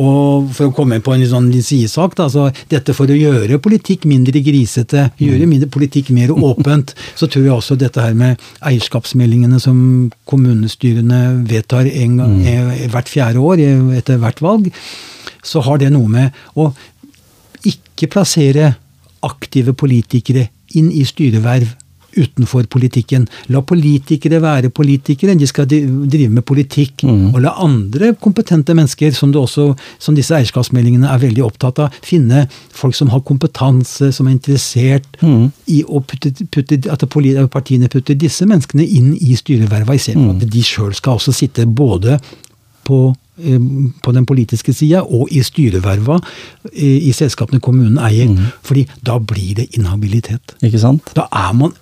Og for å komme på en sånn sidesak, da, så dette for å gjøre politikk mindre grisete, gjøre mindre politikk mer åpent, så tror jeg også dette her med eierskapsmeldingene som kommunestyrene vedtar en gang, mm. hvert fjerde år eh, etter hvert valg, så har det noe med å ikke plassere aktive politikere inn i styreverv utenfor politikken. La politikere være politikere, de skal drive med politikk. Mm. Og la andre kompetente mennesker, som, også, som disse eierskapsmeldingene er veldig opptatt av, finne folk som har kompetanse, som er interessert mm. i putte, putte, at partiene putter disse menneskene inn i styreverva, istedenfor mm. at de sjøl skal også sitte både på, på den politiske sida og i styreverva eh, i selskapene kommunen eier. Mm. fordi da blir det inhabilitet. Ikke sant? Da er man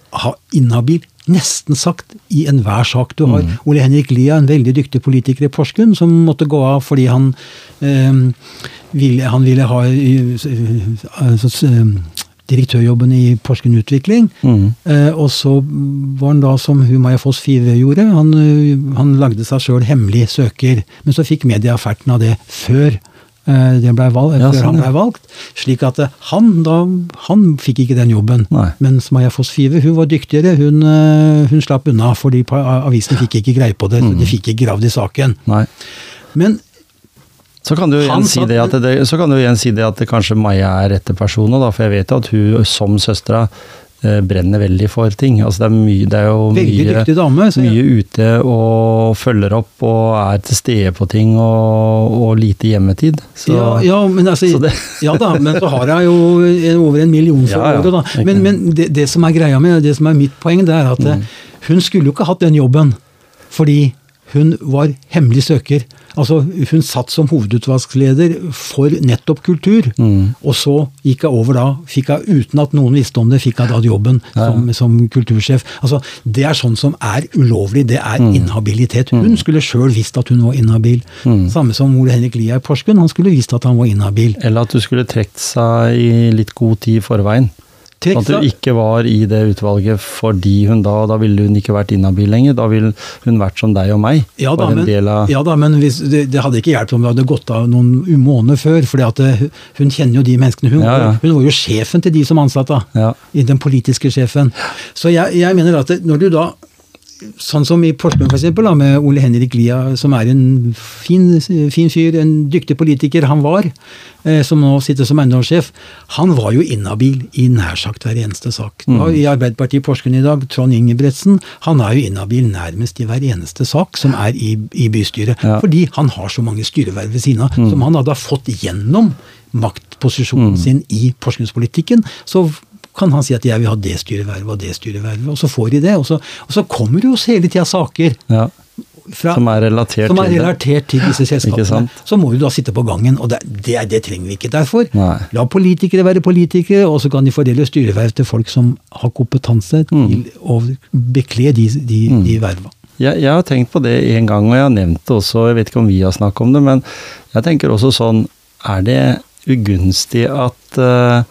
inhabil, nesten sagt, i enhver sak du Mm. har. Ole Henrik Lia, en veldig dyktig politiker i Porsgrunn, som måtte gå av fordi han øh, ville, han ville ha øh, altså, eh, direktørjobben i Porsgrunn Utvikling. Mm. Eh, og så var han da, som Maja Foss Five gjorde, han, eh, han lagde seg sjøl hemmelig søker. Men så fikk media ferten av det før. eh, Det ble valg, Ja, før sånn, han ble valgt. Slik at eh, han da, han fikk ikke den jobben. Nei. Mens Maja Foss Five hun var dyktigere. Hun, eh, hun slapp unna, fordi avisen fikk ikke greie på det. Mm. De fikk ikke gravd i saken. Nei. Men Så kan du igjen si det at det, så kan du igjen si det at det kanskje Maja er rette personen, da, for jeg vet jo at hun som søstera eh, brenner veldig for ting. Altså det er, mye, det er jo mye, dame. Mye ute og følger opp og er til stede på ting og, og lite hjemmetid. Så, ja, ja, men altså, så det- ja da, men så har jeg jo over en million for Ja, året, da. Men, men det, det som er greia med det som er mitt poeng, det er at Mm. eh, hun skulle jo ikke hatt den jobben. Fordi hun var hemmelig søker. Altså, Hun satt som hovedutvalgsleder for nettopp kultur. Mm. Og så gikk hun over da, fikk hun uten at noen visste om det, fikk hun da jobben Ja, som, som kultursjef. Altså, Det er sånn som er ulovlig. Det er Mm. inhabilitet. Hun skulle sjøl visst at hun var inhabil. Mm. Samme som Ole Henrik Lia i Porsgrunn. Han skulle visst at han var inhabil. Eller at du skulle trukket seg i litt god tid i forveien. Sånn at hun du ikke var i det utvalget fordi hun da Da ville hun ikke vært inhabil lenger. Da ville hun vært som deg og meg. Ja da, men, ja da, men hvis, det, det hadde ikke hjulpet om vi hadde gått av noen måneder før. For hun kjenner jo de menneskene. Hun, Ja, ja. hun var jo sjefen til de som ansatte. Ja. i Den politiske sjefen. Så jeg, jeg mener at det, når du da Sånn som i Porsgrunn for eksempel, med Ole Henrik Lia, som er en fin, fin fyr, en dyktig politiker han var, eh, som nå sitter som eiendomssjef. Han var jo inhabil i nær sagt hver eneste sak. Mm. I Arbeiderpartiet i Porsgrunn i dag, Trond Ingebretsen, han er jo inhabil nærmest i hver eneste sak som er i, i bystyret. Ja. Mm. Fordi han har så mange styreverv ved siden av, som han hadde fått gjennom maktposisjonen sin i Porsgrunnspolitikken. Så kan han si at 'jeg vil ha det styrevervet og det styrevervet', og så får de det. Og så, og så kommer det jo hele tida saker ja. fra, Som er relatert som er til relatert til disse selskapene. Så må du da sitte på gangen, og det, det, det trenger vi ikke derfor. Nei. La politikere være politikere, og så kan de fordele styreverv til folk som har kompetanse Mm. til å bekle de, de, de verva. Jeg, jeg har tenkt på det en gang, og jeg har nevnt det også, jeg vet ikke om vi har snakket om det, men jeg tenker også sånn, er det ugunstig at uh,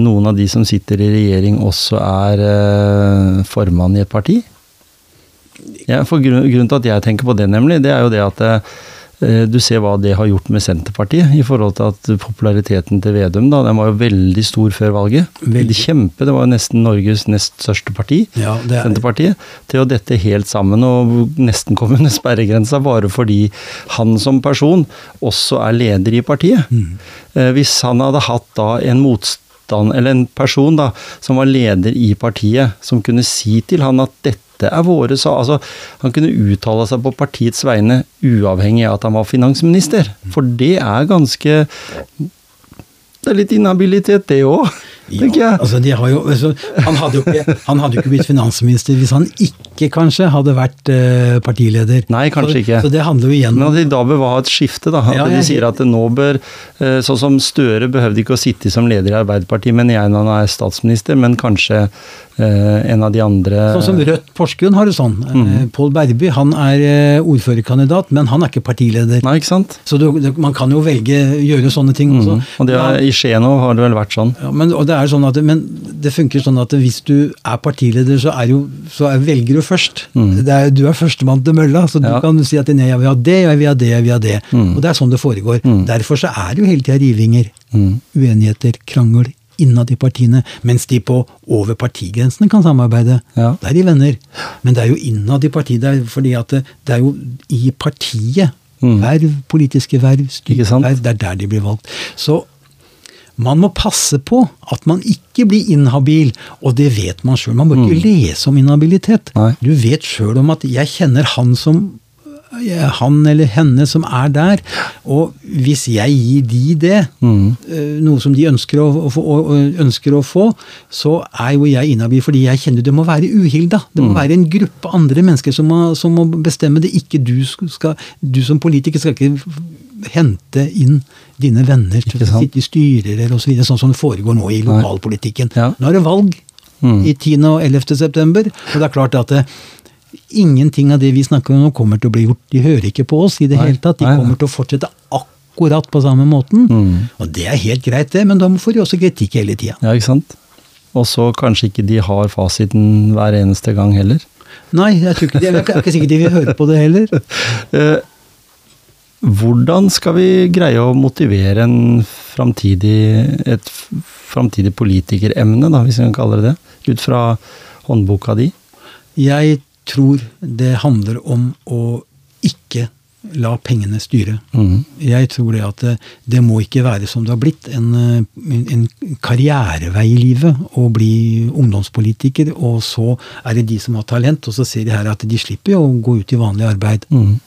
noen av de som sitter i regjering også er uh, formann i et parti? Ja, for grunn, grunnen til at jeg tenker på det, nemlig, det er jo det at Eh, du ser hva det har gjort med Senterpartiet, i forhold til at populariteten til Vedum da, den var jo veldig stor før valget. Veldig kjempe, Det var jo nesten Norges nest største parti, ja, Senterpartiet. Til å dette helt sammen og nesten komme under sperregrensa bare fordi han som person også er leder i partiet. Mm. Eh, hvis han hadde hatt da en motstand eller en person da, som var leder i partiet, som kunne si til han at dette dette er våre sa altså, Han kunne uttale seg på partiets vegne uavhengig av at han var finansminister. For det er ganske Det er litt inhabilitet, det òg tenker jeg. Altså, jo, altså, han, hadde jo ikke, ikke blitt finansminister hvis han ikke kanskje hadde vært eh, partileder. Nei, kanskje så, ikke. Så det handler jo igjen Men at de da bør ha et skifte, da. At ja, de sier at nå bør uh, Sånn som Støre behøvde ikke å sitte som leder i Arbeiderpartiet, men jeg når han er statsminister, men kanskje eh, en av de andre Sånn som Rødt Porsgrunn har det sånn. Mm. Uh, Pål Berby han er uh, ordførerkandidat, men han er ikke partileder. Nei, ikke sant? Så du, man kan jo velge gjøre sånne ting mm. også. Og det er, I Skien har det vel vært sånn. Ja, men, og det er sånn at, men det funker sånn at hvis du er partileder, så, er jo, så er, velger du først. Mm. Er, du er førstemann til mølla, så du ja. kan si at nei, jeg vil ha det, jeg vil ha det, jeg vil ha det. Mm. Og det er sånn det foregår. Mm. Derfor så er det jo hele tida rivinger, mm. uenigheter, krangel innad i partiene, mens de på over partigrensene kan samarbeide. Ja. Da er de venner. Men det er jo innad i partiet, det er fordi at det, det er jo i partiet mm. verv, politiske verv, styreverv, det er der de blir valgt. Så man må passe på at man ikke blir inhabil, og det vet man sjøl. Man må ikke mm. lese om inhabilitet. Nei. Du vet sjøl om at jeg kjenner han som han eller henne som er der. Og hvis jeg gir de det, mm. Eh, noe som de ønsker å, å, ønsker å, få, så er jo jeg inhabil, fordi jeg kjenner det må være uhilda. Det må mm. være en gruppe andre mennesker som må, som må bestemme det. Ikke du skal Du som politiker skal ikke hente inn dine venner til å sitte i styrer osv., så sånn som det foregår nå i lokalpolitikken. Ja. Nå er det valg mm. i 10. og 11. september, og det er klart at det, eh, ingenting av det vi snakker om nå kommer til å bli gjort. De hører ikke på oss i det nei, hele tatt. De nei, kommer til å fortsette akkurat på samme måten. Mm. Og det er helt greit, det, men da får de også kritikk hele tida. Ja, ikke sant. Og så kanskje ikke de har fasiten hver eneste gang heller. Nei, jeg tror ikke de, jeg er ikke sikkert de vil høre på det heller. Eh, hvordan skal vi greie å motivere framtidig, et framtidig politikeremne, da, hvis vi kan kalle det det, ut fra håndboka di? Jeg tror det handler om å ikke la pengene styre. Mm. Jeg tror det at det, det, må ikke være som det har blitt, en, en, karrierevei i livet å bli ungdomspolitiker, og så er det de som har talent, og så ser de her at de slipper å gå ut i vanlig arbeid. Mm.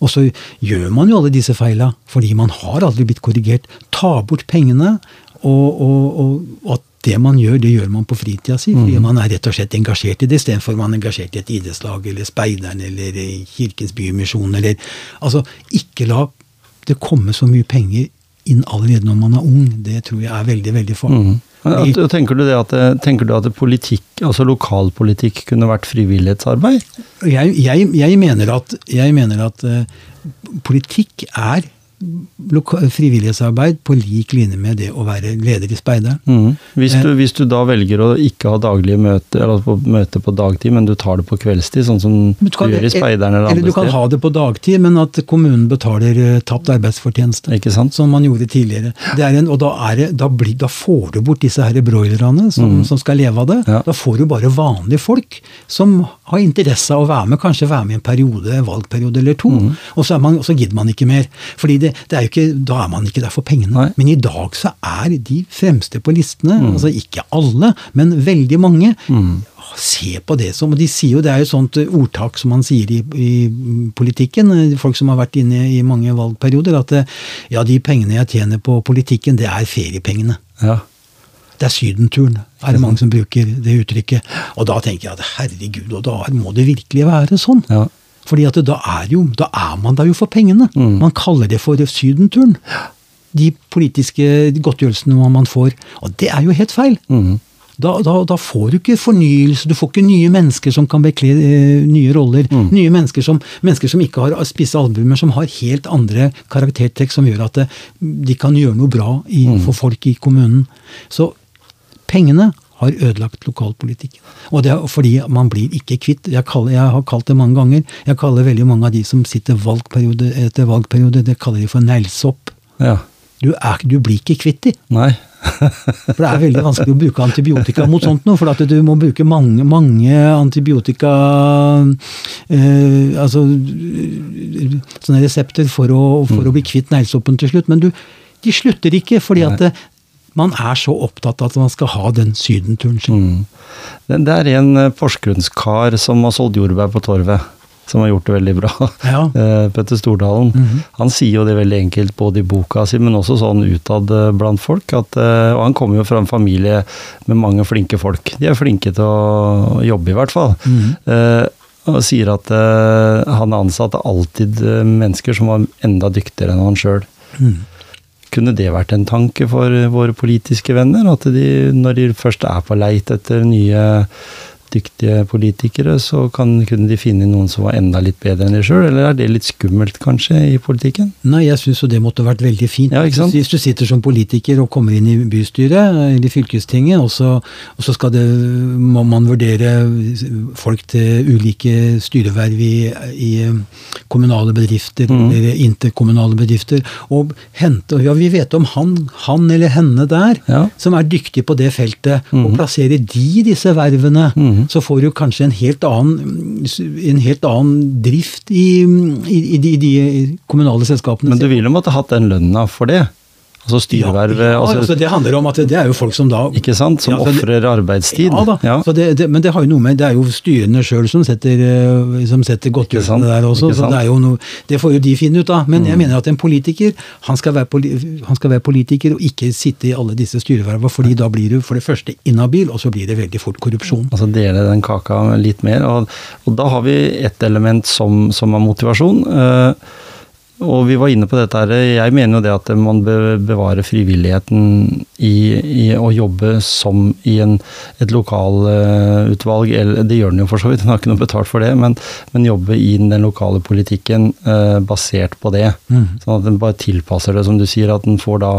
Og så gjør man jo alle disse feila fordi man har aldri blitt korrigert. Ta bort pengene, og, og, og, og det man gjør, det gjør man på fritida si. Fordi mm. man er rett og slett engasjert i det, istedenfor man er engasjert i et idrettslag eller Speideren eller Kirkens Bymisjon eller Altså, ikke la det komme så mye penger inn allerede når man er ung. Det tror jeg er veldig, veldig farlig. Mm. Tenker du, at, tenker du at politikk, altså lokalpolitikk kunne vært frivillighetsarbeid? Jeg, jeg, jeg mener at, jeg mener at uh, politikk er frivillighetsarbeid på lik linje med det å være leder i Speideren. Mm. Hvis, du, hvis, du, da velger å ikke ha daglige møter, eller på, møte på dagtid, men du tar det på kveldstid, sånn som du, du gjør i Speideren eller, eller andre steder? Eller du kan ha det på dagtid, men at kommunen betaler uh, tapt arbeidsfortjeneste. Ikke sant? Som man gjorde tidligere. En, og da, det, da, blir, da, får du bort disse her broilerne som, mm. som, skal leve av det. Ja. Da får du bare vanlige folk som har interesse av å være med, kanskje være med i en periode, valgperiode eller to. Mm. Og så, man, så gidder man ikke mer. fordi det, det er ikke, da er man ikke der for pengene. Nei. Men i dag så er de fremste på listene, mm. altså ikke alle, men veldig mange. Mm. Se på det som De sier jo, det er jo sånt ordtak som man sier i, i, politikken, folk som har vært inne i mange valgperioder, at ja, de pengene jeg tjener på politikken, det er feriepengene. Ja. Det er sydenturen, er det mange som bruker det uttrykket. Og da tenker jeg at herregud, og da må det virkelig være sånn. Ja. Fordi at da er, jo, da er man der jo for pengene. Mm. Man kaller det for sydenturen. De politiske godtgjørelsene man får. Og det er jo helt feil. Mm. Da, da, da, får du ikke fornyelse, du får ikke nye mennesker som kan bekle eh, nye roller. Mm. Nye mennesker som, mennesker som, ikke har spisse albumer, som har helt andre karaktertrekk som gjør at det, de kan gjøre noe bra i, mm. for folk i kommunen. Så pengene har ødelagt lokalpolitikken. Og det er fordi man blir ikke kvitt. Jeg, kaller, jeg, har kalt det mange ganger. Jeg kaller veldig mange av de som sitter valgperiode etter valgperiode, det kaller de for neglesopp. Ja. Du, du, blir ikke kvitt de. Nei. for det er veldig vanskelig å bruke antibiotika mot sånt noe, for at du må bruke mange, mange antibiotika eh, Altså sånne resepter for å, for å bli kvitt neglesoppen til slutt. Men du, de slutter ikke, fordi at det, man er så opptatt av at man skal ha den sydenturen sin. Mm. Det er en eh, porsgrunnskar som har solgt jordbær på Torvet som har gjort det veldig bra. Ja. Eh, Petter Stordalen. Mm -hmm. Han sier jo det veldig enkelt både i boka si, men også sånn utad eh, blant folk. At, eh, og han kommer jo fra en familie med mange flinke folk. De er flinke til å jobbe, i hvert fall. Mm -hmm. og sier at han ansatte alltid mennesker som var enda dyktigere enn han sjøl. Mm. Kunne det vært en tanke for våre politiske venner? At de, når de først er på leit etter nye dyktige politikere, så kan, kunne de finne noen som var enda litt bedre enn de sjøl, eller er det litt skummelt kanskje i politikken? Nei, jeg syns jo det måtte vært veldig fint. Ja, Hvis du sitter som politiker og kommer inn i bystyret eller fylkestinget, og så, og så det, må man vurdere folk til ulike styreverv i, i kommunale bedrifter mm. eller interkommunale bedrifter, og hente Ja, vi vet om han, han eller henne der, ja. som er dyktig på det feltet, mm. og plasserer de disse vervene. Mm så får du kanskje en helt annen, en helt annen drift i, i, i, de, i, de, kommunale selskapene. Men du vil jo måtte hatt den lønna for det? Altså styrevervet ja, ja, altså, altså, Det handler om at det, det, er jo folk som da Ikke sant? Som ja, ofrer arbeidstid. Ja da, ja. Det, det, men det har jo noe med Det er jo styrene sjøl som setter, eh, som setter godtgjørelsene der også. så Det er jo noe, det får jo de finne ut av. Men mm. jeg mener at en politiker han skal, være, han skal, være, politiker og ikke sitte i alle disse styrevervene, fordi da blir du for det første inhabil, og så blir det veldig fort korrupsjon. Altså dele den kaka litt mer. Og, og da har vi ett element som, som er motivasjon. Uh, og vi var inne på dette her. Jeg mener jo det at man bør bevare frivilligheten i, i å jobbe som i en, et lokalutvalg. Eller det gjør den jo for så vidt, den har ikke noe betalt for det. Men, men jobbe i den lokale politikken eh, basert på det. Mm. Sånn at den bare tilpasser det, som du sier. At den får da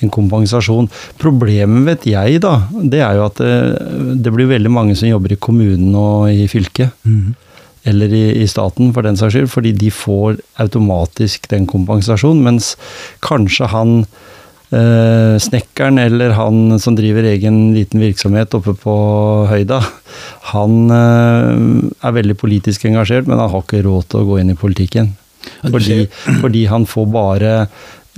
en kompensasjon. Problemet vet jeg, da, det er jo at det, eh, det blir veldig mange som jobber i kommunen og i fylket. Mm eller i, i, staten, for den saks skyld, fordi de får automatisk den kompensasjonen, mens kanskje han eh, snekkeren eller han som driver egen liten virksomhet oppe på høyda, han eh, er veldig politisk engasjert, men han har ikke råd til å gå inn i politikken. Fordi, fordi han får bare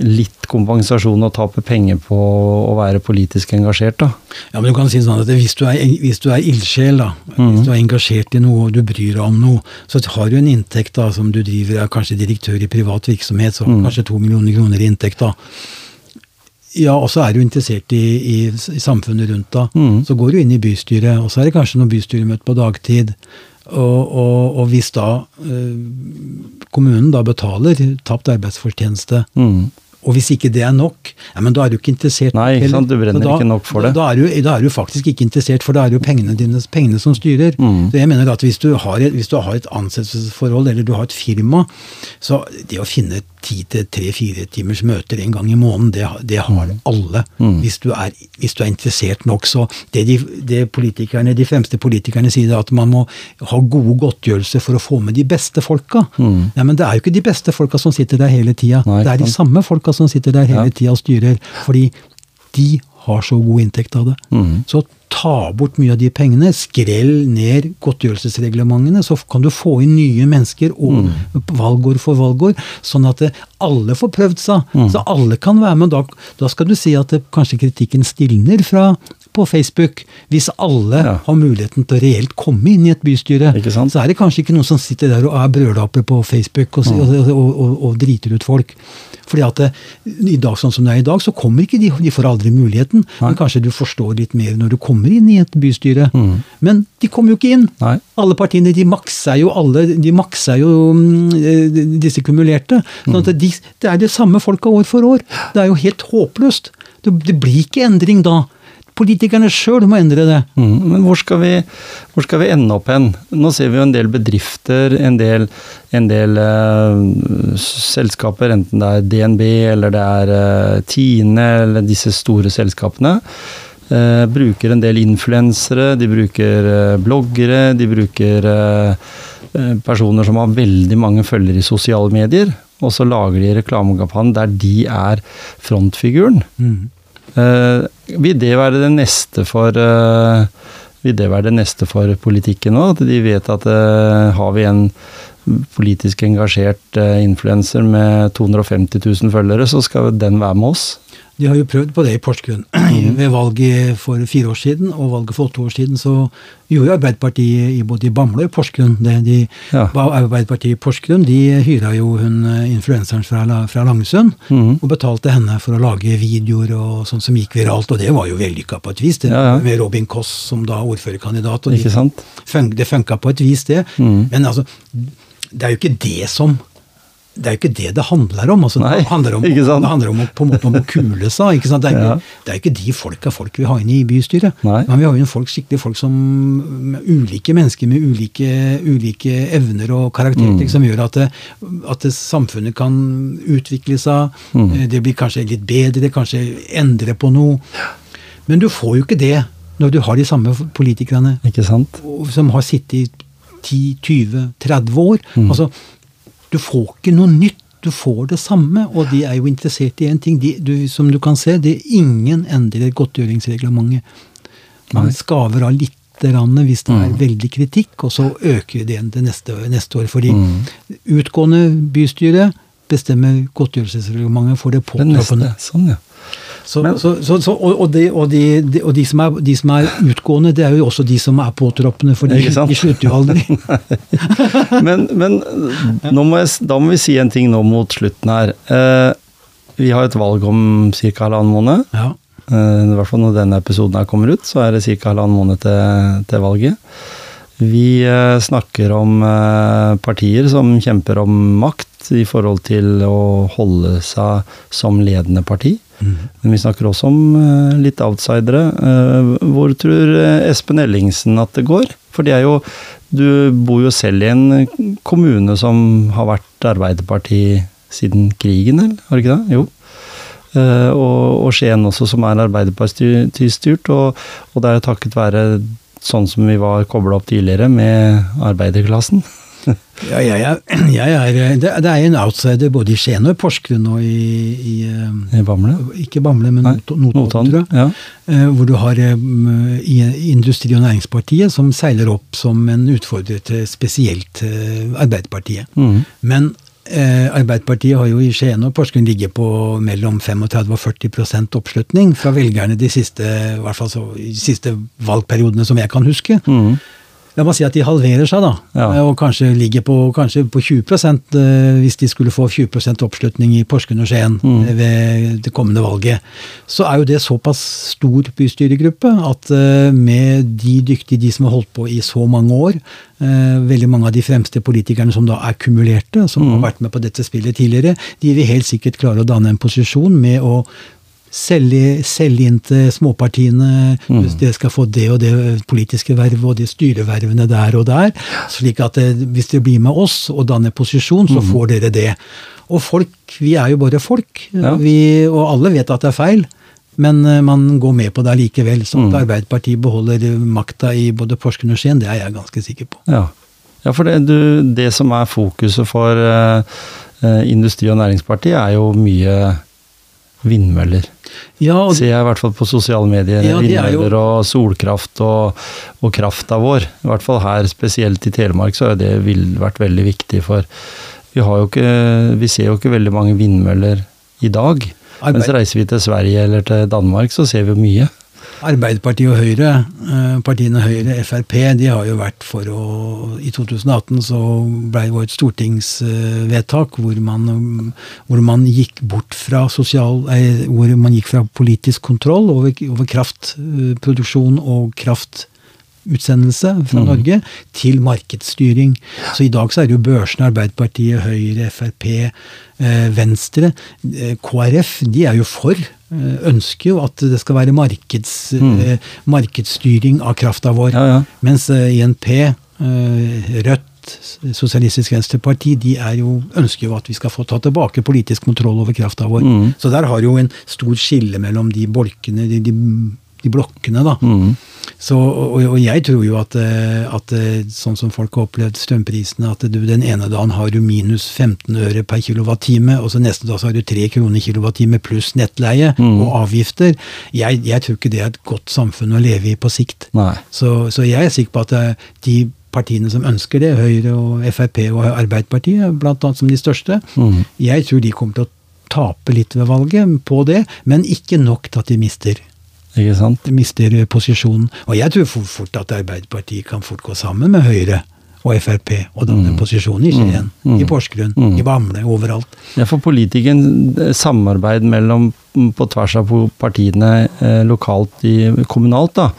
litt kompensasjon og tape penger på å være politisk engasjert, da. Ja, men du kan si sånn at hvis du er, hvis du er ildsjel, da, mm. hvis du er engasjert i noe og du bryr deg om noe, så har du en inntekt da, som du driver, er kanskje direktør i privat virksomhet, så mm. kanskje to millioner kroner i inntekt, da. Ja, og så er du interessert i, i, i samfunnet rundt da. Mm. Så går du inn i bystyret, og så er det kanskje noen bystyremøte på dagtid. Og, og, og, hvis da eh, kommunen da betaler tapt arbeidsfortjeneste, mm. Og hvis ikke det er nok, ja, men da er du ikke interessert. Nei, ikke sant? du brenner da, ikke nok for det. Da, da, er du, da, er du, faktisk ikke interessert, for da er det jo pengene dine pengene som styrer. Mm. Så jeg mener at hvis du, har et, hvis du har et ansettelsesforhold, eller du har et firma, så det å finne ti til tre-fire timers møter en gang i måneden, det, det har mm. alle. Mm. Hvis, du er, hvis, du er, interessert nok. Så det de, det politikerne, de fremste politikerne sier, at man må ha gode godtgjørelser for å få med de beste folka. Mm. Ja, men det er jo ikke de beste folka som sitter der hele tida. Det er de samme folka som sitter der hele ja. tida og styrer. Fordi de har så god inntekt av det. Mm. Så ta bort mye av de pengene, skrell ned godtgjørelsesreglementene, så kan du få inn nye mennesker og mm. valgår for valgår, sånn at alle får prøvd seg. Mm. Så alle kan være med. Da, da skal du si at det, kanskje kritikken stilner fra på Facebook. Hvis alle ja. har muligheten til å reelt komme inn i et bystyre, så er det kanskje ikke noen som sitter der og er brølaper på Facebook og, ja. og, og, og driter ut folk. Fordi at det, i dag, sånn som det er i dag, så kommer ikke de, de får aldri muligheten. Nei. Men kanskje du forstår litt mer når du kommer inn i et bystyre. Mm. Men de kommer jo ikke inn. Nei. Alle partiene de makser jo alle, de makser jo mm, disse kumulerte. sånn at de, Det er det samme folka år for år. Det er jo helt håpløst. Det, det blir ikke endring da Politikerne sjøl må endre det. Mm, men hvor skal, vi, hvor skal, vi, ende opp hen? Nå ser vi jo en del bedrifter, en del, en del uh, selskaper, enten det er DNB eller det er uh, Tine eller disse store selskapene. Uh, bruker en del influensere, de bruker bloggere, de bruker personer som har veldig mange følgere i sosiale medier. Og så lager de reklamekampanje der de er frontfiguren. Mm. Uh, vil det være det neste for uh, Vil det være det neste for politikken òg? At de vet at uh, har vi en politisk engasjert influenser med 250 000 følgere, så skal den være med oss? De har jo prøvd på det i Porsgrunn. Mm. Ved valget for fire år siden og valget for åtte år siden så gjorde Arbeiderpartiet i både i Bamble og i Porsgrunn det. De, ja. Arbeiderpartiet i Porsgrunn de hyra jo hun eh, influenseren fra, fra Langesund mm. og betalte henne for å lage videoer og sånt som gikk viralt, og det var jo vellykka på et vis. det, ja, ja. Med Robin Koss som da ordførerkandidat. og sant? det funka på et vis, det. Mm. Men altså, det er jo ikke det som det er jo ikke det det handler om. Altså, Nei, det, handler om det handler om på en måte om å kule seg. Ikke sant? Det, er jo ja. det ikke de folka folk vil ha inn i bystyret. Nei. Men vi har jo folk, skikkelig folk som ulike mennesker med ulike, ulike evner og karakterer mm. som gjør at, det, at det, samfunnet kan utvikle seg. Mm. Eh, det blir kanskje litt bedre, kanskje endre på noe. Men du får jo ikke det når du har de samme politikerne som har sittet i 10-20-30 år. Mm. altså du får ikke noe nytt. Du får det samme, og de er jo interessert i én ting. De, du, som du kan se, det er ingen endrer godtgjøringsreglementet. Man skaver av litt hvis det er mm. veldig kritikk, og så øker det igjen det neste, neste år. Fordi mm. utgående bystyre bestemmer godtgjørelsesreglementet for det påtroppende. Sånn, ja. Så, men, så, så, og, og, de, og, de, og de, som er, de, som er, utgående, det er jo også de som er påtroppende, for de, de slutter jo aldri. men, men må jeg, da må vi si en ting nå mot slutten her. Eh, vi har et valg om ca. halvannen måned. Ja. Eh, I hvert fall når denne episoden her kommer ut, så er det ca. halvannen måned til, til valget. Vi eh, snakker om eh, partier som kjemper om makt i forhold til å holde seg som ledende parti. Men vi snakker også om uh, litt outsidere. Uh, hvor tror eh, Espen Ellingsen at det går? For det er jo Du bor jo selv i en kommune som har vært Arbeiderparti siden krigen, eller? Har du ikke det? Jo. Og, og, Skien også, som er Arbeiderparti-styrt. Og, og, det er jo takket være sånn som vi var kobla opp tidligere, med arbeiderklassen. ja, jeg, jeg, jeg er, det, det, er en outsider både i Skien og i Porsgrunn og i, i, I Bamble? Ikke Bamble, men Notodden, tror jeg. Ja. Eh, hvor du har eh, Industri- og Næringspartiet som seiler opp som en utfordrer til spesielt eh, Arbeiderpartiet. Mm. Men eh, Arbeiderpartiet har jo i Skien og Porsgrunn ligget på mellom 35 og 40% oppslutning fra velgerne de siste, i hvert fall så, de siste valgperiodene som jeg kan huske. Mm. La meg si at de halverer seg, da. Ja. Og kanskje ligger på, kanskje på 20 eh, hvis de skulle få 20% oppslutning i Porsgrunn og Skien mm. ved det kommende valget. Så er jo det såpass stor bystyregruppe at eh, med de dyktige, de som har holdt på i så mange år, eh, veldig mange av de fremste politikerne som da er kumulerte, som mm. har vært med på dette spillet tidligere, de vil helt sikkert klare å danne en posisjon med å selge, inn til småpartiene. Mm. Dere skal få det og det politiske vervet og de styrevervene der og der. slik at det, eh, hvis dere blir med oss og danner posisjon, så mm. får dere det. Og folk, vi er jo bare folk. Ja. Vi, og alle vet at det er feil. Men uh, man går med på det likevel. Så at mm. Arbeiderpartiet beholder makta i både Porsgrunn og Skien, det er jeg ganske sikker på. Ja, ja for det, du, det, som er fokuset for uh, Industri- og Næringspartiet, er jo mye vindmøller. Ja, og, Ser jeg i hvert fall på sosiale medier. Ja, vindmøller jo, og solkraft og, og krafta vår. I hvert fall her, spesielt i Telemark, så har det vært veldig viktig. For vi, ikke, vi ser jo ikke veldig mange vindmøller i dag. Arbeid. Mens reiser vi til Sverige eller til Danmark, så ser vi mye. Arbeiderpartiet og Høyre, eh, partiene Høyre, Frp, de har jo vært for å I 2018 så ble det et stortingsvedtak hvor man, hvor man gikk bort fra sosial Hvor man gikk fra politisk kontroll over, over kraftproduksjon og kraft utsendelse fra Mm. Norge til markedsstyring. Så i dag så er det jo børsene, Arbeiderpartiet, Høyre, Frp, eh, Venstre, eh, KrF, de er jo for. eh, Ønsker jo at det skal være markeds, mm. markedsstyring av krafta vår. Ja, ja. Mens INP, Rødt, Sosialistisk Venstreparti, de er jo, ønsker jo at vi skal få ta tilbake politisk kontroll over krafta vår. Mm. Så der har jo en stor skille mellom de bolkene, de, de, de blokkene, da. Mm. Så, og, og jeg tror jo at, eh, at eh, sånn som folk har opplevd strømprisene, at du den ene dagen har du minus 15 øre per kilowattime, og så neste dag så har du 3 kroner kilowattime pluss nettleie Mm. og avgifter. Jeg, jeg tror ikke det er et godt samfunn å leve i på sikt. Så, så jeg er sikker på at eh, de partiene som ønsker det, Høyre og Frp og Arbeiderpartiet, blant annet som de største, Mm. jeg tror de kommer til å tape litt ved valget på det, men ikke nok til at de mister Ikke sant? mister posisjonen. Og jeg tror for- fort at Arbeiderpartiet kan fort gå sammen med Høyre og Frp og danne posisjon i Skien, Mm. i Porsgrunn, Mm. i Bamble, overalt. Ja, for politikeren, eh, samarbeid mellom, på tvers av partiene eh, lokalt i kommunalt, da,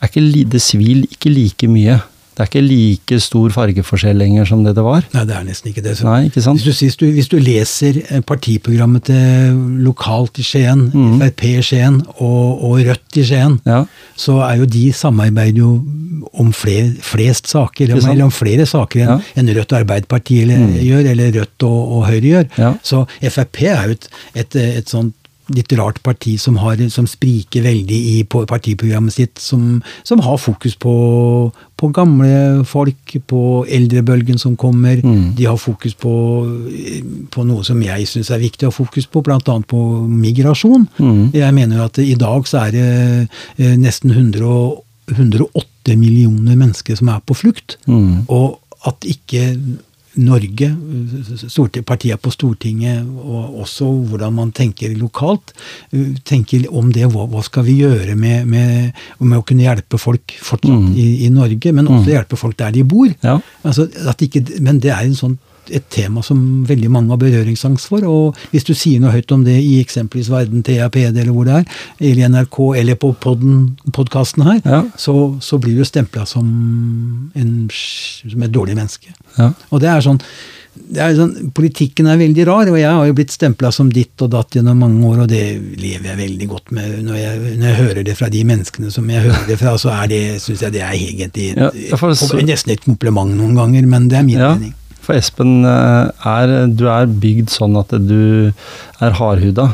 er ikke, det svir ikke like mye. Det er ikke like stor fargeforskjell lenger som det det var. Nei, det er nesten ikke det. Så Nei, ikke sant? Hvis du, hvis, du, leser eh, partiprogrammet til lokalt i Skien, Mm. Frp i Skien og, og Rødt i Skien, Ja. så er jo de samarbeider jo om fler, flest saker, om, eller om flere saker enn Ja. en Rødt og Arbeiderpartiet Mm. gjør, eller Rødt og, og Høyre gjør. Ja. Så Frp er jo et, et, et sånt litt rart parti som, har, som spriker veldig i partiprogrammet sitt, som, som har fokus på, på gamle folk, på eldrebølgen som kommer. Mm. De har fokus på, på noe som jeg syns er viktig å ha fokus på, bl.a. på migrasjon. Mm. Jeg mener at i dag så er det eh, nesten 100 108 millioner mennesker som er på flukt. Mm. Og at ikke Norge, partiene på Stortinget, og også hvordan man tenker lokalt, tenker om det. Hva, skal vi gjøre med, med, med å kunne hjelpe folk fortsatt Mm. i, i Norge, men også hjelpe folk der de bor? Ja. Altså, at ikke, men det er en sånn, et tema som veldig mange har berøringsangst for. Og hvis du sier noe høyt om det i eksempelvis Verden, TAPD eller hvor det er, eller i NRK eller på podkasten her, Ja. så, så blir du stempla som, som et dårlig menneske. Ja. Og det er sånn, det er sånn Politikken er veldig rar, og jeg har jo blitt stempla som ditt og datt gjennom mange år, og det lever jeg veldig godt med. Når jeg, når jeg hører det fra de menneskene som jeg hører det fra, så er det, syns jeg det er egentlig Ja, nesten et kompliment noen ganger, men det er min Ja, mening. For Espen, eh, er, du er bygd sånn at du er hardhuda.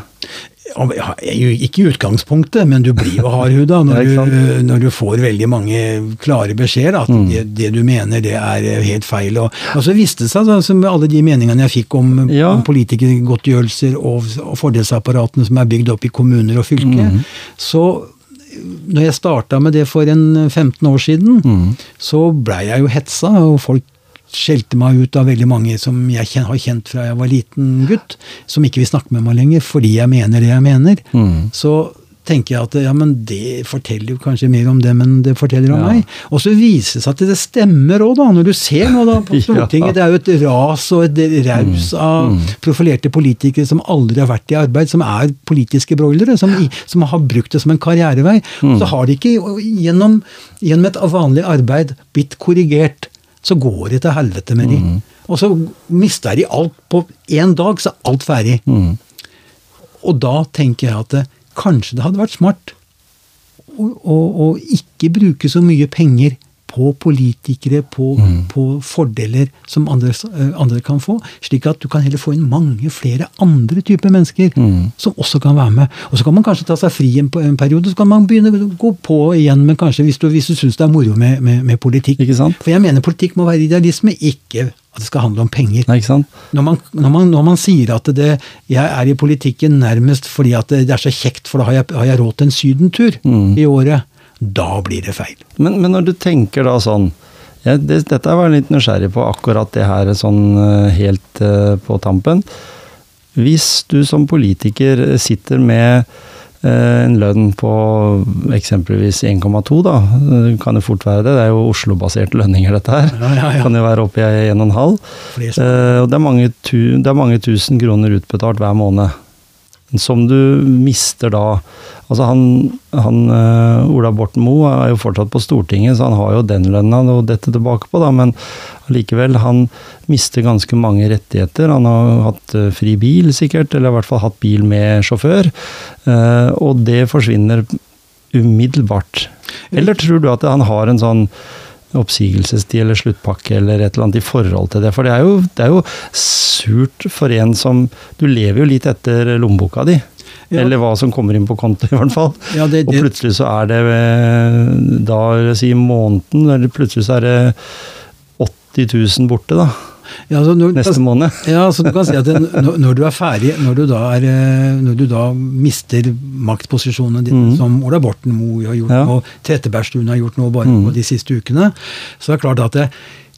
Ikke i utgangspunktet, men du blir jo hardhuda når, du, når du får veldig mange klare beskjeder. At Mm. det, det du mener, det er helt feil. Og, og så viste det seg, altså, med alle de meningene jeg fikk om, Ja. om politikergodtgjørelser og, og fordelsapparatene som er bygd opp i kommuner og fylker, Mm. så når jeg starta med det for en 15 år siden, Mm. så blei jeg jo hetsa, og folk skjelte meg ut av veldig mange som jeg har kjent fra jeg var liten gutt, som ikke vil snakke med meg lenger fordi jeg mener det jeg mener. Mm. Så tenker jeg at ja, men det forteller jo kanskje mer om dem enn det forteller om Ja. meg. Og så viser det seg at det stemmer òg, da. Når du ser nå da på Ja. Stortinget, det er jo et ras og et raus av profilerte politikere som aldri har vært i arbeid, som er politiske broilere, som, som har brukt det som en karrierevei. Mm. så har de ikke gjennom, gjennom et vanlig arbeid blitt korrigert. Så går de til helvete med de. Og så mister de alt på én dag, så er alt ferdig. Mm. Og da tenker jeg at det, kanskje det hadde vært smart å, å, å ikke bruke så mye penger på politikere, på, på fordeler som andre, eh, andre kan få, slik at du kan heller få inn mange flere andre typer mennesker Mm. som også kan være med. Og så kan man kanskje ta seg fri en, en periode, så kan man begynne å gå på igjen, men kanskje hvis du, hvis du syns det er moro med, med, med politikk. For jeg mener politikk må være idealisme, ikke at det skal handle om penger. Nei? Når man, når, man, når man sier at det, jeg er i politikken nærmest fordi at det, det er så kjekt, for da har jeg, har jeg råd til en sydentur Mm. i året, da blir det feil. Men, men når du tenker da sånn ja, det, Dette var jeg litt nysgjerrig på, akkurat det her sånn eh, helt uh, på tampen. Hvis du som politiker sitter med eh, en lønn på eksempelvis 1,2, da, det kan jo fort være det, det er jo Oslo-baserte lønninger dette her. Ja, ja, ja. Kan jo være oppe i 1,5. Flere som- Eh, og det er, mange det er mange tusen kroner utbetalt hver måned. Som du mister da Altså han, han uh, Ola Borten Moe er jo fortsatt på Stortinget, så han har jo den lønna å dette tilbake på, da, men allikevel, han mister ganske mange rettigheter. Han har hatt uh, fri bil, sikkert, eller i hvert fall hatt bil med sjåfør. Uh, og det forsvinner umiddelbart. Eller tror du at han har en sånn oppsigelsestid eller sluttpakke eller et eller annet i forhold til det. For det er jo, det er jo surt for en som Du lever jo litt etter lommeboka di. Ja. Eller hva som kommer inn på konto, i hvert fall. Ja, det, det. Og plutselig så er det da, si måneden, eller plutselig så er det 80 000 borte, da. Ja, altså når, Neste måned. ja, så du kan si at det, når, du er ferdig, når du da, er, eh, når du da mister maktposisjonene dine, mm. som Ola Borten Moe har gjort, ja. og Trettebergstuen har gjort nå bare mm. de siste ukene, så er det klart at det,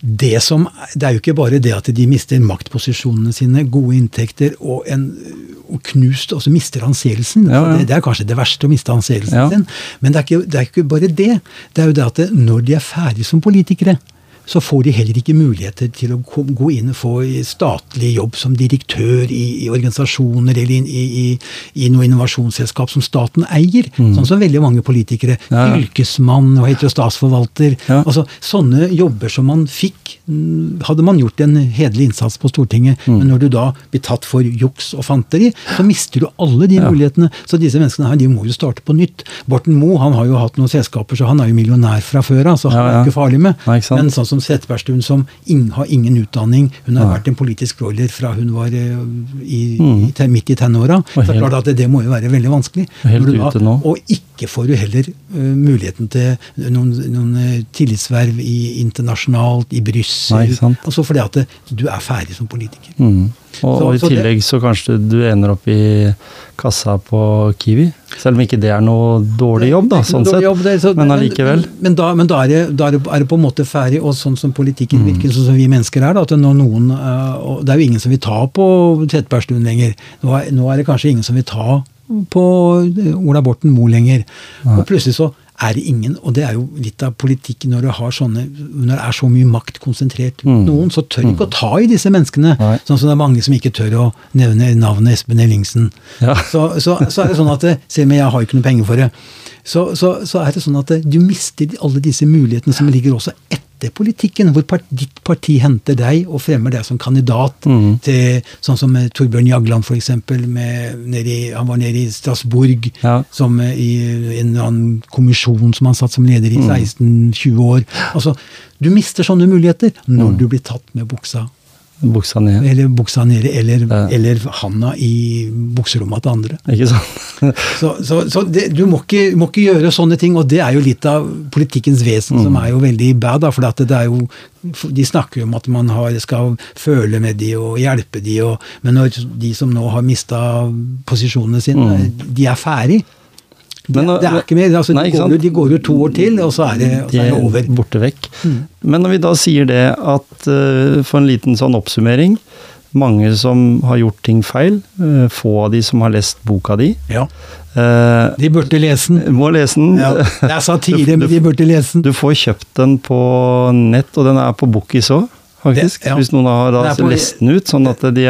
det, som, det er jo ikke bare det at de mister maktposisjonene sine, gode inntekter og, en, og knust Og så mister anseelsen. Ja, ja. det, det, er kanskje det verste, å miste anseelsen ja. sin. Men det er, ikke, det er, ikke, bare det. Det er jo det at når de er ferdige som politikere, så får de heller ikke muligheter til å gå inn og få statlig jobb som direktør i, i organisasjoner eller i, i, i, noe innovasjonsselskap som staten eier. Mm. Sånn som veldig mange politikere. Ja. Fylkesmann, hva heter det, statsforvalter. Ja. altså Sånne jobber som man fikk, mm, hadde man gjort en hederlig innsats på Stortinget. Mm. Men når du da blir tatt for juks og fanteri, så mister du alle de ja. mulighetene. Så disse menneskene her, de må jo starte på nytt. Borten Moe han har jo hatt noen selskaper, så han er jo millionær fra før av, så han er jo ikke farlig med. Nei, ikke Men sånn som som Settebergstuen som ing, har ingen utdanning. Hun har ja. vært en politisk roller fra hun var uh, i, mm. i, midt i tenåra. Det er klart at det, det, må jo være veldig vanskelig. Helt da, ute nå. Og ikke får du heller uh, muligheten til noen, noen uh, tillitsverv i, internasjonalt, i Brussel. Altså fordi at det, du er ferdig som politiker. Mm. Og, så, og, i tillegg så kanskje du ender opp i kassa på Kiwi. Selv om ikke det er noe dårlig jobb, da, sånn sett. Jobb, så, men allikevel. Men, men, da, men da, er det, da, er det, på en måte ferdig, og sånn som politikken mm. virker, sånn som vi mennesker er. da, at når noen, Det er jo ingen som vil ta på Trettebergstuen lenger. Nå er, nå er, det kanskje ingen som vil ta på Ola Borten Moe lenger. Og plutselig så er det ingen. Og det er jo litt av politikken når, sånne, når det er så mye makt konsentrert mm. noen, så tør ikke mm. å ta i disse menneskene. Nei. Sånn som det er mange som ikke tør å nevne navnet Espen Ellingsen. Ja. Så, så, så, er det sånn at Selv om jeg har ikke noe penger for det, så, så, er det sånn at du mister alle disse mulighetene som ligger også etter etter politikken, hvor part, ditt parti henter deg og fremmer deg som kandidat mm. til Sånn som Torbjørn Jagland, f.eks. Han var nede i Strasbourg ja. som i en eller annen kommisjon som han satt som leder i 16-20 mm. år. Altså, Du mister sånne muligheter når mm. du blir tatt med buksa Buksa ned. Eller buksa nede, eller, ja. eller handa i bukserommet til andre. Ikke sant? så, så, så det, du må ikke, må ikke, gjøre sånne ting, og det er jo litt av politikkens vesen mm. som er jo veldig bad. Da, for det er jo, De snakker jo om at man har, skal føle med de og hjelpe de, og, men når de som nå har mista posisjonene sine, mm. de er ferdig, men, det, det, er ikke mer. Altså, nei, de, går, de, går, jo to år til, og så er det, så er det over. Borte vekk. Mm. Men når vi da sier det at uh, For en liten sånn oppsummering. Mange som har gjort ting feil. Uh, få av de som har lest boka di. Ja. Uh, de burde lese den. Må lese den. Ja, det er satire, men de burde lese den. Du får kjøpt den på nett, og den er på Bookis òg faktisk. Det, ja. Hvis noen har da lest den ut, sånn at de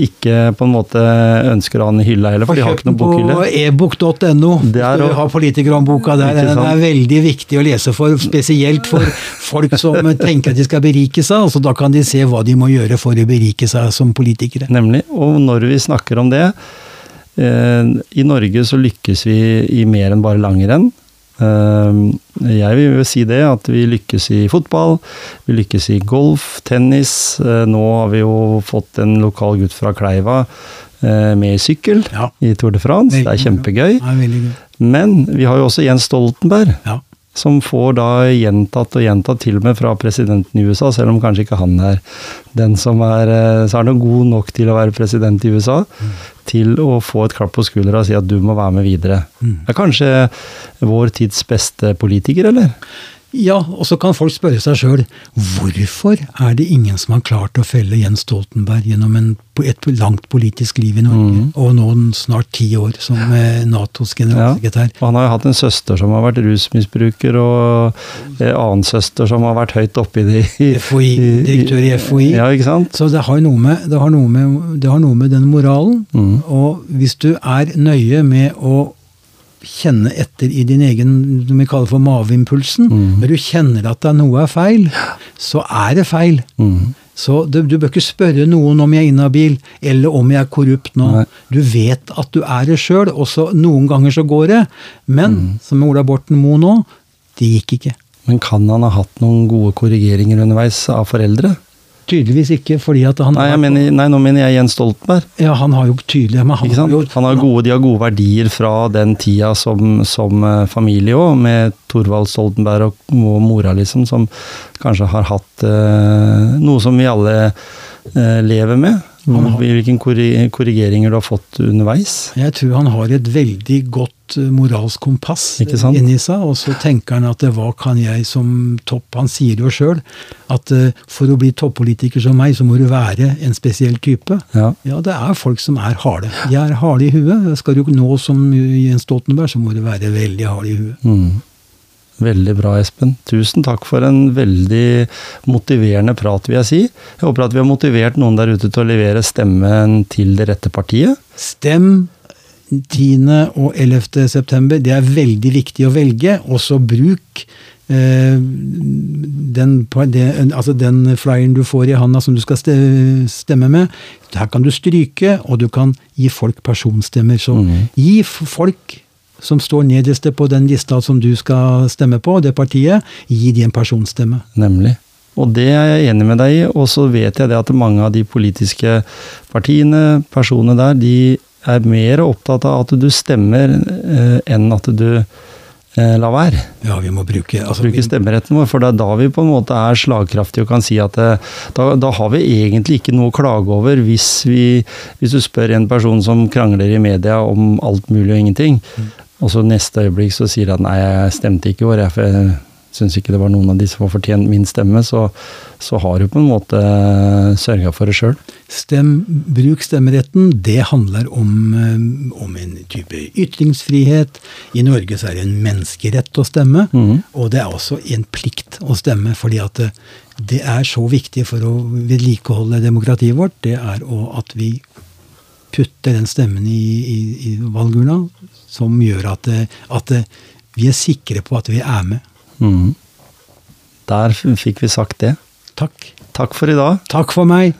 ikke på en måte ønsker å ha den i hylla heller, for de har ikke noen bokhylle. På ebook.no, du ha politikerhåndboka der. Den er veldig viktig å lese for, spesielt for folk som tenker at de skal berike seg. altså Da kan de se hva de må gjøre for å berike seg som politikere. Nemlig. Og når vi snakker om det eh, I Norge så lykkes vi i mer enn bare langrenn. Ehm, jeg vil jo si det, at vi lykkes i fotball, vi lykkes i golf, tennis. Eh, nå har vi jo fått en lokal gutt fra Kleiva med med sykkel ja. i Tour de France. Veldig, det er kjempegøy. Ja, Men vi har jo også Jens Stoltenberg. Ja som får da gjentatt og gjentatt, til og med fra presidenten i USA, selv om kanskje ikke han er den som er eh, Så er han god nok til å være president i USA, mm. til å få et klapp på skuldra og si at du må være med videre. Mm. Er kanskje vår tids beste politiker, eller? Ja, og så kan folk spørre seg sjøl hvorfor er det ingen som har klart å felle Jens Stoltenberg gjennom en, et langt politisk liv i Norge, Mm. og nå snart ti år som eh, Natos generalsekretær? Ja, han har jo hatt en søster som har vært rusmisbruker, og en annen søster som har vært høyt oppe i det. FOI, direktør i FHI. Ja, ikke sant? Så det har, noe med, det, har noe med, det har noe med den moralen. Mm. Og hvis du er nøye med å kjenne etter i din egen det vi kaller for maveimpulsen, Mm. når du kjenner at det er noe er feil, så er det feil. Mm. Så du, du bør ikke spørre noen om jeg er inhabil, eller om jeg er korrupt nå. Nei. Du vet at du er det sjøl, og så noen ganger så går det. Men, Mm. som Ola Borten Moe nå, det gikk ikke. Men kan han ha hatt noen gode korrigeringer underveis av foreldre? Tydeligvis ikke, fordi at han Nei, har, mener, nei nå mener jeg Jens Stoltenberg. ja, han har jo tydelig men han Ikke sant? jo, Han har gode, de har gode verdier fra den tida som, som eh, familie òg, med Thorvald Stoltenberg og, og mora, liksom, som kanskje har hatt eh, noe som vi alle eh, lever med. Har- Hvilke korrigeringer du har fått underveis. Jeg tror han har et veldig godt eh, moralsk kompass inni seg, og så tenker han at eh, hva kan jeg som topp Han sier jo sjøl, at eh, for å bli toppolitiker som meg, så må du være en spesiell type. Ja. Ja, det er folk som er harde. De er harde i huet. Skal du nå som Jens Stoltenberg, så må du være veldig hard i huet. Mm. Veldig bra, Espen. Tusen takk for en veldig motiverende prat, vil jeg si. Jeg håper at vi har motivert noen der ute til å levere stemmen til det rette partiet. Stem 10. og 11. september. Det er veldig viktig å velge. Også bruk eh, den, altså den flyeren du får i handa som du skal stemme med. Her kan du stryke, og du kan gi folk personstemmer. Så mm. gi folk som står nederst på den lista som du skal stemme på, det partiet, gi de en personstemme. Nemlig. Og det er jeg enig med deg i. Og så vet jeg det at mange av de politiske partiene, personene der, de er mer opptatt av at du stemmer eh, enn at du eh, lar være. Ja, vi må bruke altså, Bruke stemmeretten vår, for det er da vi på en måte er slagkraftige og kan si at eh, da, da har vi egentlig ikke noe å klage over hvis vi Hvis du spør en person som krangler i media om alt mulig og ingenting, og så neste øyeblikk så sier han nei, jeg stemte ikke i år, jeg, for jeg syns ikke det var noen av de som har fortjent min stemme, så, så har du på en måte sørga for det sjøl. Stem, bruk stemmeretten. Det handler om, eh, om en type ytringsfrihet. I Norge så er det en menneskerett å stemme, mm. og det er også en plikt å stemme. fordi at det, det er så viktig for å vedlikeholde demokratiet vårt, det er å, at vi putter den stemmen i, i, i valgurna, som gjør at, at vi er sikre på at vi er med. Mm. Der fikk vi sagt det. Takk. Takk for i dag. Takk for meg.